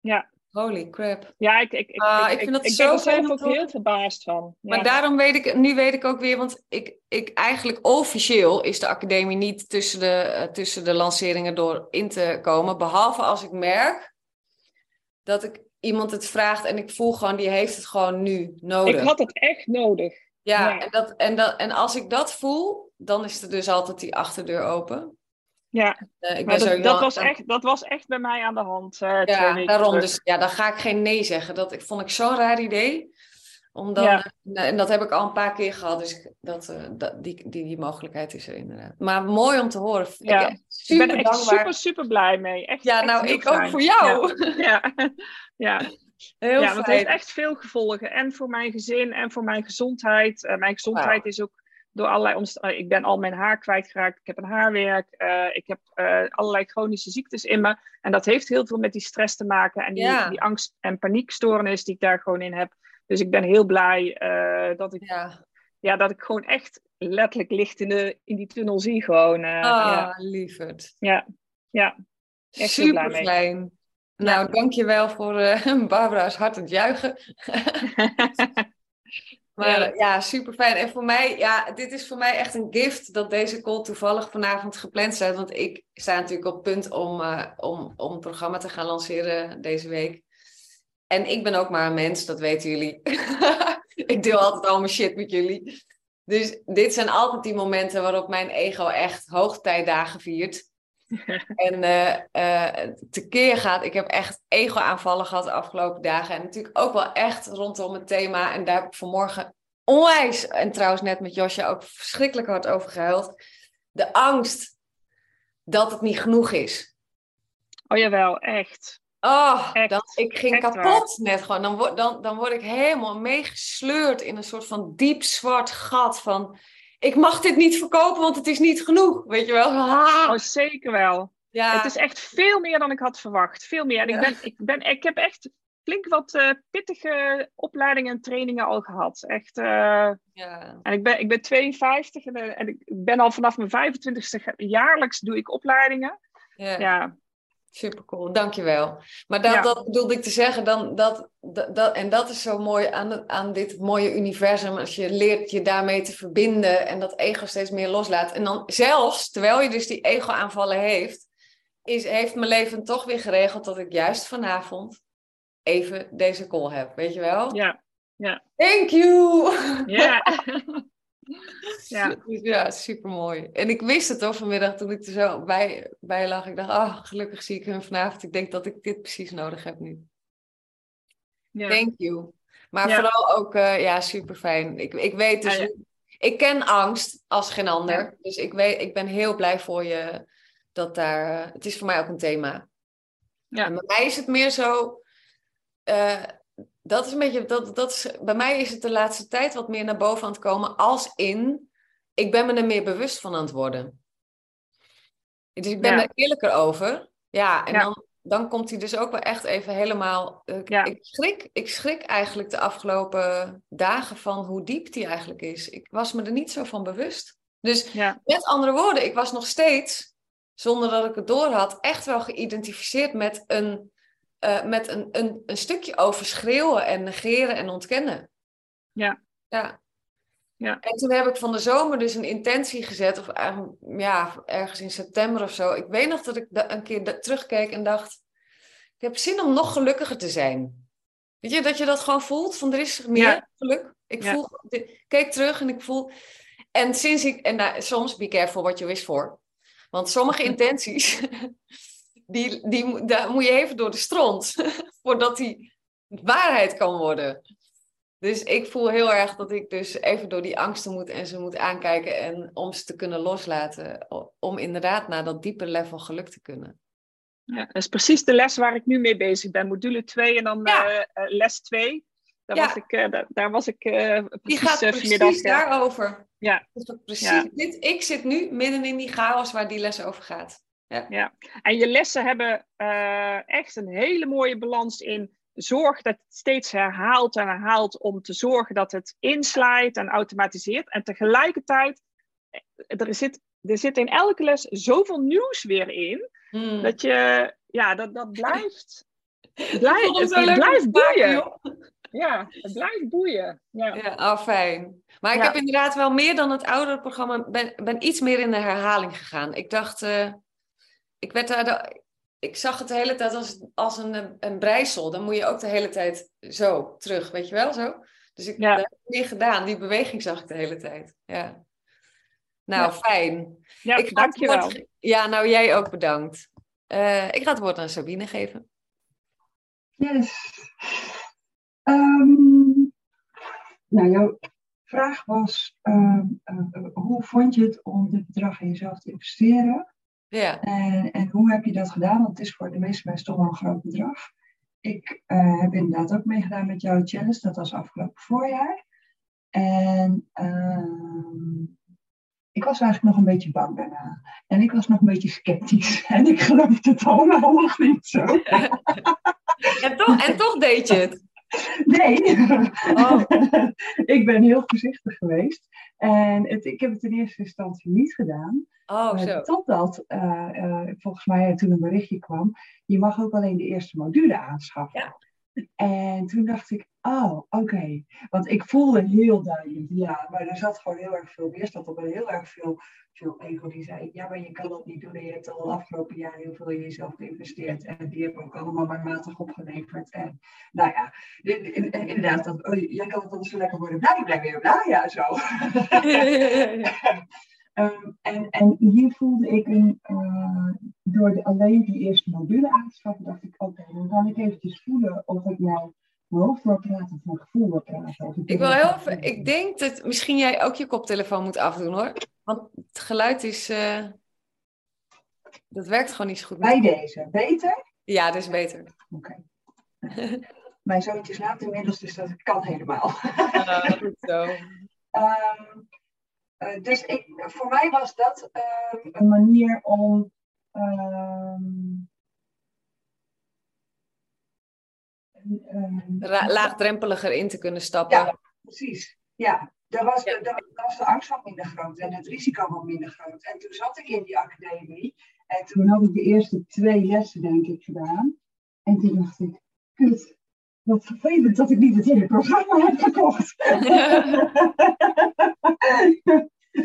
ja. Holy crap. Ja, ik, ik, ik, Ah, ik, ik vind dat ik zo ben er fijn zelf ook heel verbaasd van. Ja. Maar daarom weet ik, nu weet ik ook weer, want ik, ik eigenlijk officieel is de academie niet tussen de, eh, tussen de lanceringen door in te komen. Behalve als ik merk dat ik iemand het vraagt en ik voel gewoon, die heeft het gewoon nu nodig. Ik had het echt nodig. ja, ja. En, dat, en, dat, en als ik dat voel, dan is er dus altijd die achterdeur open. Ja, Eh, ik dat, was echt, dat was echt bij mij aan de hand. eh, Ja, daarom. terug. Dus ja, dan ga ik geen nee zeggen. Dat ik, vond ik zo'n raar idee. Om dan, Ja. eh, en dat heb ik al een paar keer gehad. Dus dat, dat, die, die, die mogelijkheid is er inderdaad. Maar mooi om te horen. Ja. Ik ben Ik super ben er echt dankbaar. super, super blij mee. Echt, Ja, echt nou, ik ook voor jou. Ja, ja. ja. Heel ja want het heeft echt veel gevolgen. En voor mijn gezin en voor mijn gezondheid. Mijn gezondheid is ook door allerlei omstandigheden. Ik ben al mijn haar kwijtgeraakt. Ik heb een haarwerk. eh, ik heb eh, allerlei chronische ziektes in me. En dat heeft heel veel met die stress te maken. En die, Ja. die angst- en paniekstoornis die ik daar gewoon in heb. Dus ik ben heel blij eh, dat, ik, Ja, ja, dat ik gewoon echt letterlijk licht in, de, in die tunnel zie. Gewoon. eh, ja. ah, lieverd. Ja, ja. Echt blij Super mee. fijn. Nou, dankjewel voor eh Barbara's hartend juichen. Maar Ja. super fijn. En voor mij, ja, dit is voor mij echt een gift dat deze call toevallig vanavond gepland staat. Want ik sta natuurlijk op punt om, eh, om, om een programma te gaan lanceren deze week. En ik ben ook maar een mens, dat weten jullie. ik deel altijd al mijn shit met jullie. Dus dit zijn altijd die momenten waarop mijn ego echt hoogtijdagen viert. en eh eh, tekeer gaat. Ik heb echt ego-aanvallen gehad de afgelopen dagen. En natuurlijk ook wel echt rondom het thema. En daar heb ik vanmorgen onwijs, en trouwens net met Josja ook verschrikkelijk hard over gehuild. De angst dat het niet genoeg is. Oh jawel, echt. Oh, Echt, dan, ik ging kapot net gewoon. Dan word, dan, dan word ik helemaal meegesleurd in een soort van diep zwart gat van... Ik mag dit niet verkopen, want het is niet genoeg. Weet je wel? Ah, Oh, zeker wel. ja. Het is echt veel meer dan ik had verwacht. Veel meer. En ik, ben, ik, ben, ik heb echt flink wat eh, pittige opleidingen en trainingen al gehad. Echt. eh, ja. en ik ben, ik ben 52 en, eh, en ik ben al vanaf mijn 25ste jaarlijks doe ik opleidingen. ja. Ja, Super cool, dankjewel. Maar dat, Ja. dat bedoelde ik te zeggen, dan, dat, dat, dat- en dat is zo mooi aan, aan dit mooie universum, als je leert je daarmee te verbinden en dat ego steeds meer loslaat. En dan zelfs, terwijl je dus die ego-aanvallen heeft, is, heeft mijn leven toch weer geregeld dat ik juist vanavond even deze call heb, weet je wel? ja, Thank you! ja. ja. Ja, super mooi. En ik wist het toch vanmiddag toen ik er zo bij, bij lag. Ik dacht, oh, gelukkig zie ik hem vanavond. Ik denk dat ik dit precies nodig heb nu. ja. Thank you. Maar Ja. vooral ook, eh, ja, super fijn. Ik, ik weet dus, Ja, ik ken angst als geen ander. Dus ik, weet, ik ben heel blij voor je dat daar, eh, het is voor mij ook een thema. Ja. En bij mij is het meer zo, eh, dat is een beetje, dat, dat is, bij mij is het de laatste tijd wat meer naar boven aan het komen, als in, ik ben me er meer bewust van aan het worden. Dus ik ben Ja. er eerlijker over. Ja, en Ja. Dan, dan komt hij dus ook wel echt even helemaal. eh, Ja. ik, schrik, ik schrik eigenlijk de afgelopen dagen van hoe diep die eigenlijk is. Ik was me er niet zo van bewust. Dus met andere woorden, ik was nog steeds, zonder dat ik het door had, echt wel geïdentificeerd met een, eh, met een, een, een stukje over schreeuwen en negeren en ontkennen. Ja. Ja. Ja. En toen heb ik van de zomer dus een intentie gezet, of eigenlijk, ja, ergens in september of zo. Ik weet nog dat ik een keer terugkeek en dacht, ik heb zin om nog gelukkiger te zijn. Weet je, dat je dat gewoon voelt, van er is meer Ja. geluk. Ik Ja. voel, ik keek terug en ik voel... En sinds ik, en nou, soms, be careful what you wish for. Want sommige intenties, die, die, daar moet je even door de stront, voordat die waarheid kan worden. Dus ik voel heel erg dat ik dus even door die angsten moet en ze moet aankijken en om ze te kunnen loslaten, om inderdaad naar dat diepe level geluk te kunnen. Ja, dat is precies de les waar ik nu mee bezig ben. Module 2 en dan Ja. eh, eh, les 2. Daar, Ja. was ik, eh, daar, daar was ik eh, Die precies gaat eh, precies daarover. Ja. Dus precies, Ja. dit, ik zit nu midden in die chaos waar die les over gaat. Ja. ja. En je lessen hebben eh, echt een hele mooie balans in zorg dat het steeds herhaalt en herhaalt om te zorgen dat het inslijt en automatiseert. En tegelijkertijd, er zit, er zit in elke les zoveel nieuws weer in, Hmm. dat je, ja, dat, dat blijft, blijft het, blijft boeien. Ja, het blijft boeien. Ja. Ja, oh, fijn. Maar ik Ja. heb inderdaad wel meer dan het oudere programma, ben, ben iets meer in de herhaling gegaan. Ik dacht, eh, ik werd daar, de- ik zag het de hele tijd als, als een, een breisel. Dan moet je ook de hele tijd zo terug, weet je wel, zo. Dus ik Ja. dat heb ik meer gedaan. Die beweging zag ik de hele tijd. Ja. Nou, Ja. fijn. Ja, ik het dankjewel. woord Ja, nou jij ook bedankt. Eh, ik ga het woord aan Sabine geven. Yes. Ehm, nou, jouw vraag was: ehm, eh, eh, hoe vond je het om dit bedrag in jezelf te investeren? Ja, En, en hoe heb je dat gedaan? Want het is voor de meeste mensen toch wel een groot bedrag. Ik eh, heb inderdaad ook meegedaan met jouw challenge, dat was afgelopen voorjaar. En ehm, ik was eigenlijk nog een beetje bang daarna. En ik was nog een beetje sceptisch. En ik geloofde het allemaal nog niet zo. en toch, en toch deed je het. Nee, Oh. ik ben heel voorzichtig geweest. En het, ik heb het in eerste instantie niet gedaan. Oh, zo. totdat eh, eh, volgens mij toen een berichtje kwam, je mag ook alleen de eerste module aanschaffen. Ja. En toen dacht ik, oh, oké. Want ik voelde heel duidelijk, ja, maar er zat gewoon heel erg veel weerstand op en heel erg veel, veel ego die zei, ja, maar je kan dat niet doen en je hebt al de afgelopen jaar heel veel in jezelf geïnvesteerd en die hebben ook allemaal maar matig opgeleverd. En nou ja, in- in- inderdaad, dat, oh, jij kan het dan zo lekker worden blij, blij weer blij, ja, zo. Ehm, en, en hier voelde ik een, eh, door de, alleen die eerste module aan te schaffen, dacht ik, oké, dan kan ik eventjes voelen of ik nou mijn hoofd wil praten of mijn gevoel wil praten. Of Ik wil heel even, ik denk dat misschien jij ook je koptelefoon moet afdoen hoor. Want het geluid is, eh, dat werkt gewoon niet zo goed. Bij deze, beter? Ja, dat is beter. Oké. Mijn zoontje slaapt inmiddels, dus dat kan helemaal. goed zo. Ehm, eh, dus ik, voor mij was dat ehm, een manier om. ehm, ehm, laagdrempeliger in te kunnen stappen. Ja, precies. Ja, daar was, Ja. de, daar was de angst wat minder groot en het risico wat minder groot. En toen zat ik in die academie en toen had ik de eerste twee lessen, denk ik, gedaan. En toen dacht ik, kut, wat vervelend dat ik niet het hele programma heb gekocht.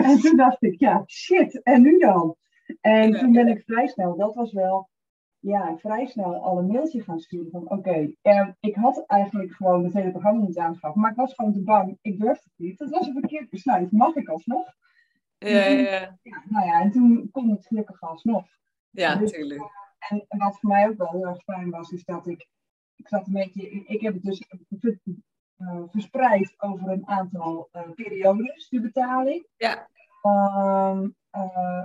en toen dacht ik, ja, shit, en nu dan? En toen ben ik vrij snel, dat was wel, ja, vrij snel al een mailtje gaan sturen van, oké, eh, ik had eigenlijk gewoon het hele programma niet aangeschaft, maar ik was gewoon te bang, ik durfde het niet. Dat was een verkeerd besluit, mag ik alsnog? Ja, ja, ja. Ja, nou ja, en toen kon het gelukkig alsnog. ja, Dus, natuurlijk. En wat voor mij ook wel heel erg fijn was, is dat ik, ik zat een beetje, ik heb het dus eh, verspreid over een aantal eh, periodes, de betaling. Ja. Ehm, eh,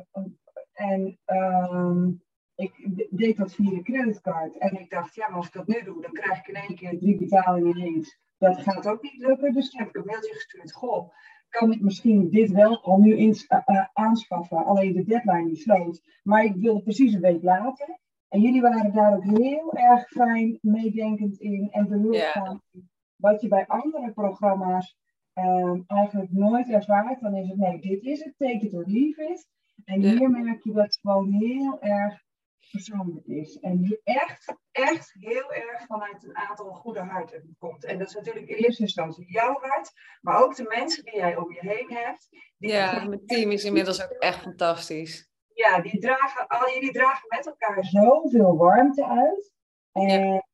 en ehm, ik de- deed dat via de creditcard. En ik dacht, ja, maar als ik dat nu doe, dan krijg ik in één keer drie betalingen ineens. Dat gaat ook niet lukken. Dus toen heb ik een mailtje gestuurd. Goh, kan ik misschien dit wel al nu ins- eh, aanschaffen? Alleen de deadline die sloot. Maar ik wilde precies een week later. En jullie waren daar ook heel erg fijn meedenkend in en behulpzaam. in. Wat je bij andere programma's ehm, eigenlijk nooit ervaart, dan is het nee, dit is het, take it or leave it. En hier merk je dat het gewoon heel erg persoonlijk is. En hier echt, echt heel erg vanuit een aantal goede harten komt. En dat is natuurlijk in eerste instantie jouw hart, maar ook de mensen die jij om je heen hebt. Die Ja, mijn team is inmiddels ook echt fantastisch. Ja, die dragen, al jullie dragen met elkaar zoveel warmte uit. En,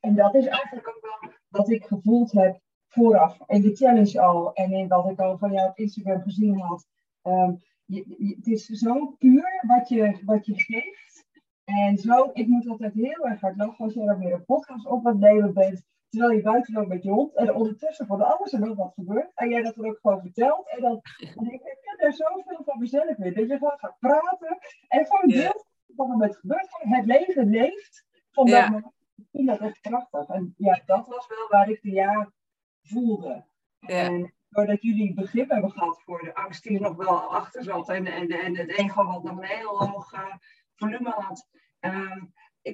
en dat is eigenlijk ook wel wat ik gevoeld heb vooraf. In de challenge al en in wat ik al van jou op Instagram gezien had. Ehm, je, je- het is zo puur wat je, wat je geeft. En zo, ik moet altijd heel erg hard lachen als je dan weer een podcast op het nemen bent. Terwijl je buiten loopt met je hond. En ondertussen van alles en nog wat gebeurt. En jij dat dan ook gewoon vertelt. En dan en ik herken er zoveel van mezelf weer. Dat je gewoon gaat praten. En gewoon Ja. deelt wat er met gebeurt. Het leven leeft. Van dat Ja. moment. Ik vind dat echt prachtig. En ja, dat was wel waar ik de ja voelde. En doordat jullie begrip hebben gehad voor de angst die er nog wel achter zat. En, en, en het ego wat nog een heel hoog eh, volume had, ehm,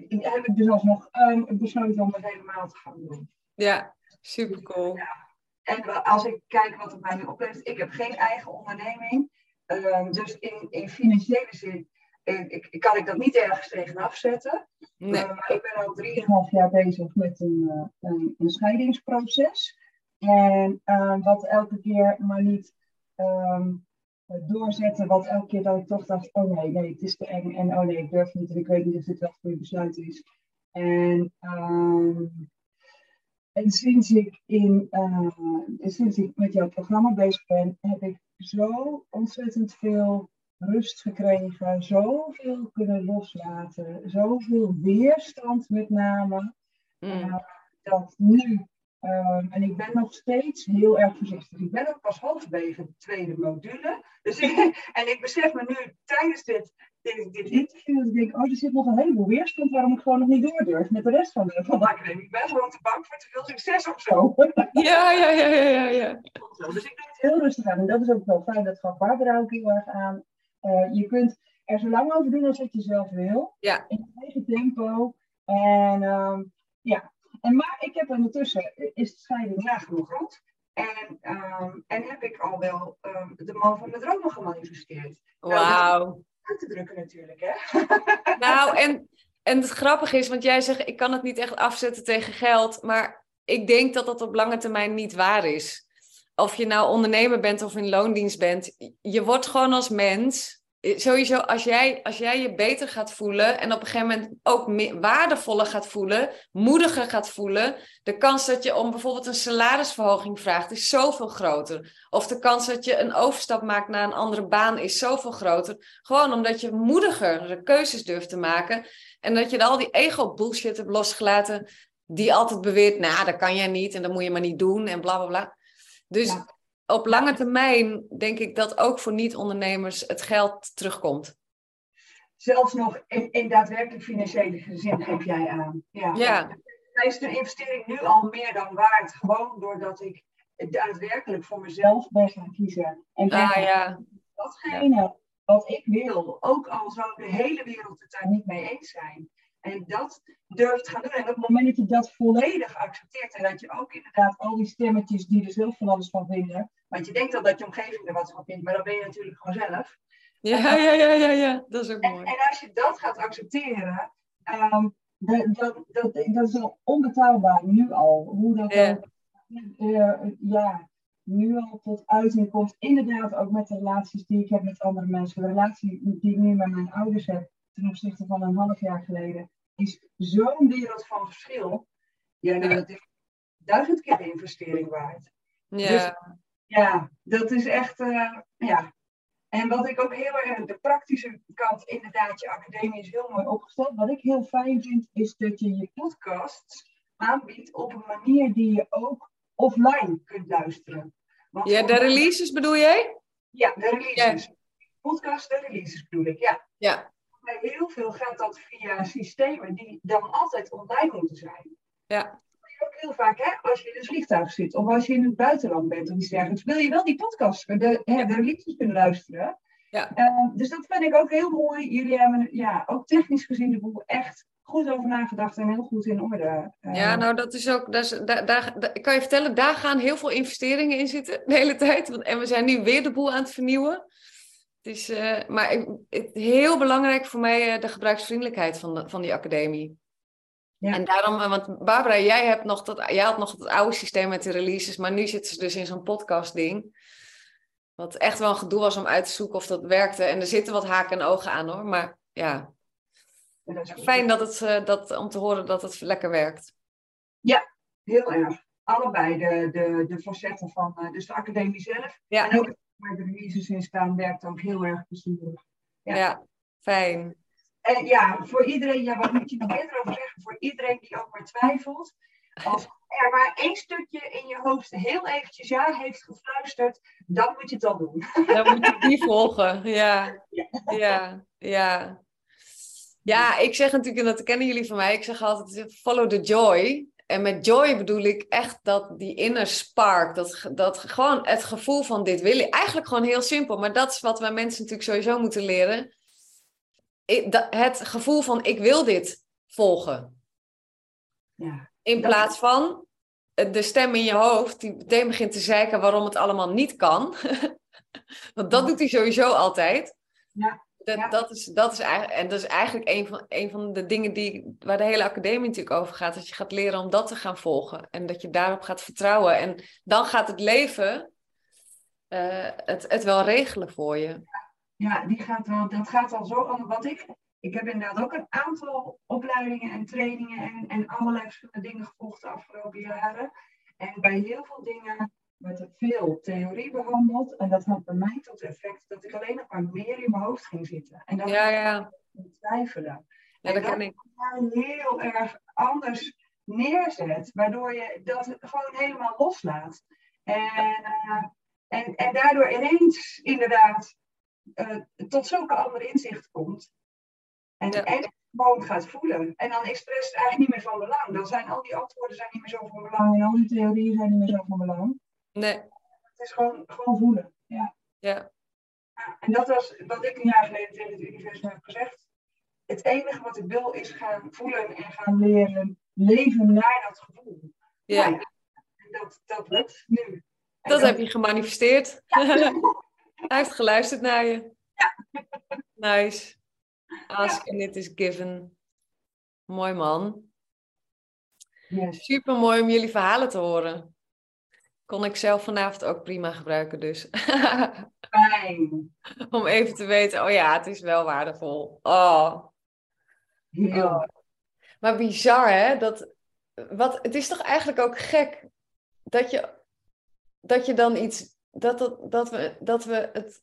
ik, heb ik dus alsnog um, besloten om het helemaal te gaan doen. Ja, super cool. Ja. En als ik kijk wat het mij nu oplevert, ik heb geen eigen onderneming. Um, dus in, in financiële zin ik, ik, kan ik dat niet ergens tegen afzetten. Nee. Uh, maar ik ben al 3,5 jaar bezig met een, uh, een, een, scheidingsproces. En uh, wat elke keer maar niet um, doorzetten, wat elke keer dat ik toch dacht, oh nee, nee, het is te eng en oh nee, ik durf niet en ik weet niet of dit wel het goede besluit is. En, um, en sinds, ik in, sinds ik met jouw programma bezig ben, heb ik zo ontzettend veel rust gekregen, zoveel kunnen loslaten, zoveel weerstand met name. Mm. Uh, dat nu, um, en ik ben nog steeds heel erg voorzichtig. Ik ben ook pas halverwege de tweede module. Dus ik, en ik besef me nu tijdens dit, dit, dit interview, dat ik denk, oh, er zit nog een heleboel weerstand waarom ik gewoon nog niet doordurf met de rest van de, van de academie. Ik ben gewoon te bang voor te veel succes of zo. Ja, ja, ja, ja, ja. ja. Dus ik doe het heel rustig aan. En dat is ook wel fijn, dat gaf Barbara ook heel erg aan. Uh, je kunt er zo lang over doen als dat je zelf wil. Ja. In je eigen tempo. En um, ja. En, maar ik heb ondertussen, is de scheiding nagenoeg rond. En, um, en heb ik al wel um, de man van mijn dromen gemanifesteerd. Nou, Wauw. Nou, uit te drukken natuurlijk, hè? nou, en, en het grappige is, want jij zegt, ik kan het niet echt afzetten tegen geld. Maar ik denk dat dat op lange termijn niet waar is of je nou ondernemer bent of in loondienst bent, je wordt gewoon als mens. Sowieso, als jij, als jij je beter gaat voelen en op een gegeven moment ook meer, waardevoller gaat voelen, moediger gaat voelen, de kans dat je om bijvoorbeeld een salarisverhoging vraagt is zoveel groter. Of de kans dat je een overstap maakt naar een andere baan is zoveel groter. Gewoon omdat je moediger keuzes durft te maken en dat je al die ego-bullshit hebt losgelaten die altijd beweert, nou, dat kan jij niet en dat moet je maar niet doen en bla bla bla. Dus op lange termijn denk ik dat ook voor niet-ondernemers het geld terugkomt. Zelfs nog in, in daadwerkelijk financiële zin heb jij aan. Ja. ja. Is de investering nu al meer dan waard? Gewoon doordat ik daadwerkelijk voor mezelf ben gaan kiezen. En ah, ja. datgene wat ik wil, ook al zou de hele wereld het daar niet mee eens zijn. En dat durft gaan doen. En op het moment dat je dat volledig accepteert en dat je ook inderdaad al die stemmetjes die er zelf van alles van vinden, want je denkt al dat je omgeving er wat van vindt, maar dan ben je natuurlijk gewoon zelf. Ja, ja, ja, ja, ja. dat is ook mooi. En, als je dat gaat accepteren, um, dat, dat, dat, dat is al onbetaalbaar nu al. Hoe dat ja. uh, ja, nu al tot uiting komt. Inderdaad ook met de relaties die ik heb met andere mensen. De relatie die ik nu met mijn ouders heb ten opzichte van een half jaar geleden is zo'n wereld van verschil. Ja, nou, dat is duizend keer de investering waard. Ja. Dus, ja, dat is echt, uh, ja. En wat ik ook heel erg, de praktische kant, inderdaad, je academie is heel mooi opgesteld. Wat ik heel fijn vind, is dat je je podcasts aanbiedt op een manier die je ook offline kunt luisteren. Want ja, de releases bedoel jij? Ja, de releases. Ja. Podcast, de releases bedoel ik, ja. Ja bij heel veel gaat dat via systemen die dan altijd online moeten zijn. Ja. Ook heel vaak, hè, als je in een vliegtuig zit of als je in het buitenland bent of iets dergelijks, wil je wel die podcast, de, de, de liedjes kunnen luisteren. Ja. Uh, dus dat vind ik ook heel mooi. Jullie hebben ja, ook technisch gezien de boel echt goed over nagedacht en heel goed in orde. Uh, ja, nou dat is ook, daar, daar, daar, kan je vertellen, daar gaan heel veel investeringen in zitten de hele tijd. En we zijn nu weer de boel aan het vernieuwen. Het is, uh, maar het, heel belangrijk voor mij uh, de gebruiksvriendelijkheid van, de, van die academie. Ja. En daarom, eh, want Barbara, jij, hebt nog dat, jij had nog het oude systeem met de releases, maar nu zitten ze dus in zo'n podcast-ding. Wat echt wel een gedoe was om uit te zoeken of dat werkte. En er zitten wat haken en ogen aan hoor, maar ja. Fijn dat het, dat, om te horen dat het lekker werkt. Ja, heel erg. Allebei de, de, de facetten van dus de academie zelf. Ja. En ook waar de releases in staan, werkt ook heel erg plezierig. Ja. ja, fijn. En ja, voor iedereen, ja, wat moet je nog eerder over zeggen? Voor iedereen die ook maar twijfelt. Als er maar één stukje in je hoofd heel eventjes ja heeft gefluisterd, dan moet je het al doen. Dan moet je die volgen, ja. Ja, ja. Ja, ik zeg natuurlijk, en dat kennen jullie van mij, ik zeg altijd follow the joy. En met joy bedoel ik echt dat die inner spark, dat, dat gewoon het gevoel van dit wil ik. Eigenlijk gewoon heel simpel, maar dat is wat wij mensen natuurlijk sowieso moeten leren. het gevoel van ik wil dit volgen. Ja. In plaats van de stem in je hoofd die meteen begint te zeiken waarom het allemaal niet kan. Want dat doet hij sowieso altijd. Ja. Dat, dat, is, dat, is eigenlijk, en dat is eigenlijk een van, een van de dingen die, waar de hele academie natuurlijk over gaat. Dat je gaat leren om dat te gaan volgen. En dat je daarop gaat vertrouwen. En dan gaat het leven uh, het, het wel regelen voor je. Ja, die gaat wel, dat gaat al zo. Wat ik, ik heb inderdaad ook een aantal opleidingen en trainingen en, en allerlei verschillende dingen gevolgd de afgelopen jaren. En bij heel veel dingen werd er veel theorie behandeld. En dat had bij mij tot effect dat ik alleen nog maar meer in mijn hoofd ging zitten. En dat ja, ja. twijfelen. Ja, dat kan ik. heel erg anders neerzet, waardoor je dat gewoon helemaal loslaat. En, uh, en, en daardoor ineens inderdaad uh, tot zulke andere inzichten komt. En, Ja. en gewoon gaat voelen. En dan is eigenlijk niet meer van belang. Dan zijn al die antwoorden zijn niet meer zo van belang. En al die theorieën zijn niet meer zo van belang. Nee, Het is gewoon, gewoon voelen. Ja. ja. Ja, En dat was wat ik een jaar geleden tegen het universum heb gezegd. Het enige wat ik wil is gaan voelen en gaan leren leven naar dat gevoel. ja. En dat, dat lukt nu. En Dat heb je gemanifesteerd. Hij heeft geluisterd naar je. Nice. Ask and it is given. Mooi man. Yes. Super mooi om jullie verhalen te horen. Kon ik zelf vanavond ook prima gebruiken, dus. Fijn. om even te weten, oh ja, het is wel waardevol. Oh. Heel. Oh. Maar bizar, hè? Dat, wat, het is toch eigenlijk ook gek dat je, dat je dan iets. Dat, dat, dat, we, dat we het.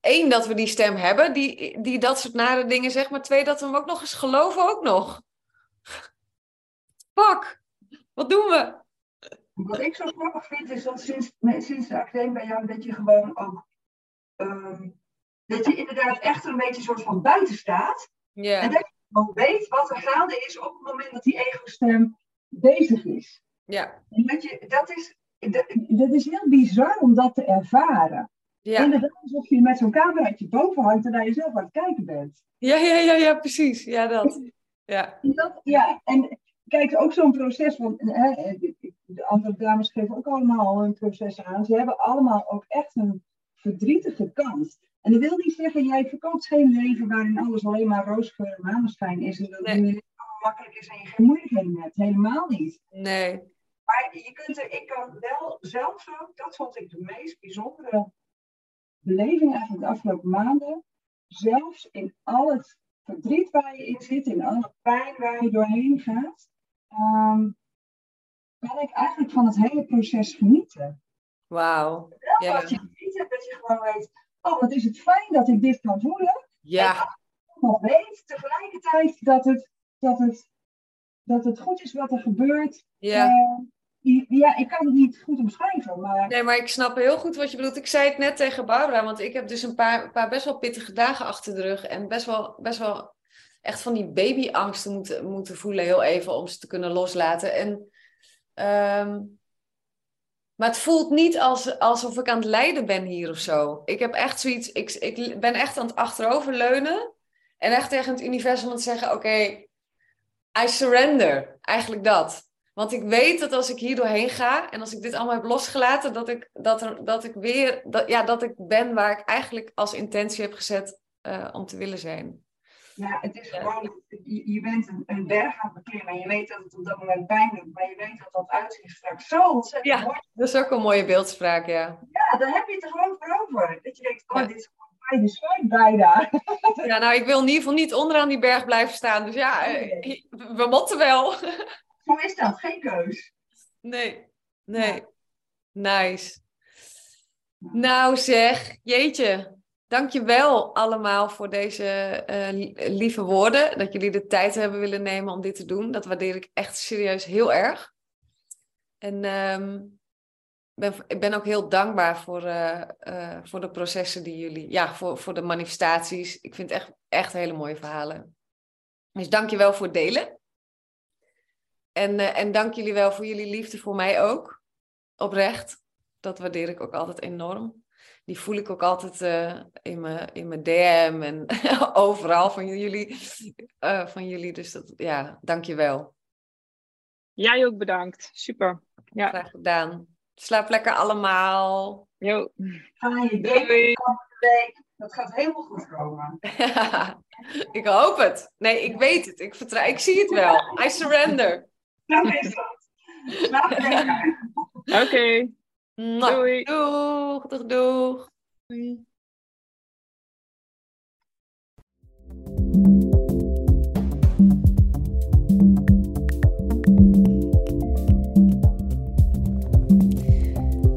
Eén, dat we die stem hebben, die, die dat soort nare dingen zegt. Maar twee, dat we hem ook nog eens geloven, ook nog. Fuck, wat doen we? Wat ik zo grappig vind is dat sinds, sinds de academie bij jou, dat je gewoon ook. ehm, dat je inderdaad echt een beetje een soort van buiten staat. En dat je gewoon weet wat er gaande is op het moment dat die ego-stem bezig is. ja, En dat, je, dat, is dat, dat is heel bizar om dat te ervaren. ja. Inderdaad, alsof je met zo'n cameraatje boven hangt en naar jezelf aan het kijken bent. Ja, ja, ja, ja, precies. Ja, dat. Ja, Dat, ja, en kijk, ook zo'n proces van. Hè, de, de andere dames geven ook allemaal hun proces aan. Ze hebben allemaal ook echt een verdrietige kant. En dat wil niet zeggen, jij verkoopt geen leven waarin alles alleen maar roosgeur en maneschijn is. En dat Nee. het allemaal makkelijk is en je geen moeilijkheden hebt. Helemaal niet. nee. Maar je kunt er, ik kan wel zelfs ook, dat vond ik de meest bijzondere beleving eigenlijk de afgelopen maanden. Zelfs in al het verdriet waar je in zit, in alle pijn waar je doorheen gaat, ehm, kan ik eigenlijk van het hele proces genieten. Wauw. Wel Ja. dat je niet hebt, dat je gewoon weet, oh wat is het fijn dat ik dit kan voelen. Ja, Nog weet tegelijkertijd dat het, dat het, dat het goed is wat er gebeurt. ja. Eh, ja, ik kan het niet goed omschrijven, maar Nee, maar ik snap heel goed wat je bedoelt. Ik zei het net tegen Barbara, want ik heb dus een paar, een paar best wel pittige dagen achter de rug. En best wel, best wel echt van die babyangsten moeten, moeten voelen, heel even, om ze te kunnen loslaten. En, ehm, maar het voelt niet als, alsof ik aan het lijden ben hier of zo. Ik heb echt zoiets, ik, ik ben echt aan het achteroverleunen. En echt tegen het universum aan het zeggen, oké, I surrender. Eigenlijk dat. Want ik weet dat als ik hier doorheen ga en als ik dit allemaal heb losgelaten, dat ik, dat er, dat ik weer, dat, ja, dat ik ben waar ik eigenlijk als intentie heb gezet eh, om te willen zijn. Ja, het is gewoon, je, je bent een, een berg aan het beklimmen en je weet dat het op dat moment pijn doet, maar je weet dat dat uitzicht straks zo ontzettend Ja. mooi is. Dat is ook een mooie beeldspraak, ja. Ja, dan heb je het er gewoon voor over. Dat je denkt, oh, Ja. dit is gewoon fijn, dus fijn bijna. Ja, nou, ik wil in ieder geval niet onderaan die berg blijven staan. Dus ja, eh, we moeten wel. Zo is dat, geen keus. Nee, nee. Nice. Nou zeg, jeetje. Dankjewel allemaal voor deze eh, li- lieve woorden. Dat jullie de tijd hebben willen nemen om dit te doen. Dat waardeer ik echt serieus heel erg. En ehm, ben, ik ben ook heel dankbaar voor, eh, eh, voor de processen die jullie... Ja, voor, voor de manifestaties. Ik vind echt, echt hele mooie verhalen. Dus dankjewel voor het delen. En, en dank jullie wel voor jullie liefde voor mij ook. Oprecht. Dat waardeer ik ook altijd enorm. Die voel ik ook altijd uh, in, mijn, in mijn DM en overal van jullie, uh, van jullie. Dus dat, ja, dankjewel. Jij ook bedankt. Super. Ja. Graag gedaan. Slaap lekker allemaal. Jo. Je Doei. Dat gaat helemaal goed komen. ik hoop het. Nee, ik weet het. Ik vertrouw. Ik zie het wel. I surrender. Dat is dat. Slaap lekker. Oké. Okay. Doei. Doeg, doeg, doeg. Doei.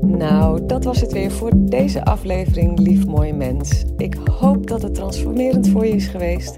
Nou, dat was het weer voor deze aflevering, lief mooie mens. Ik hoop dat het transformerend voor je is geweest.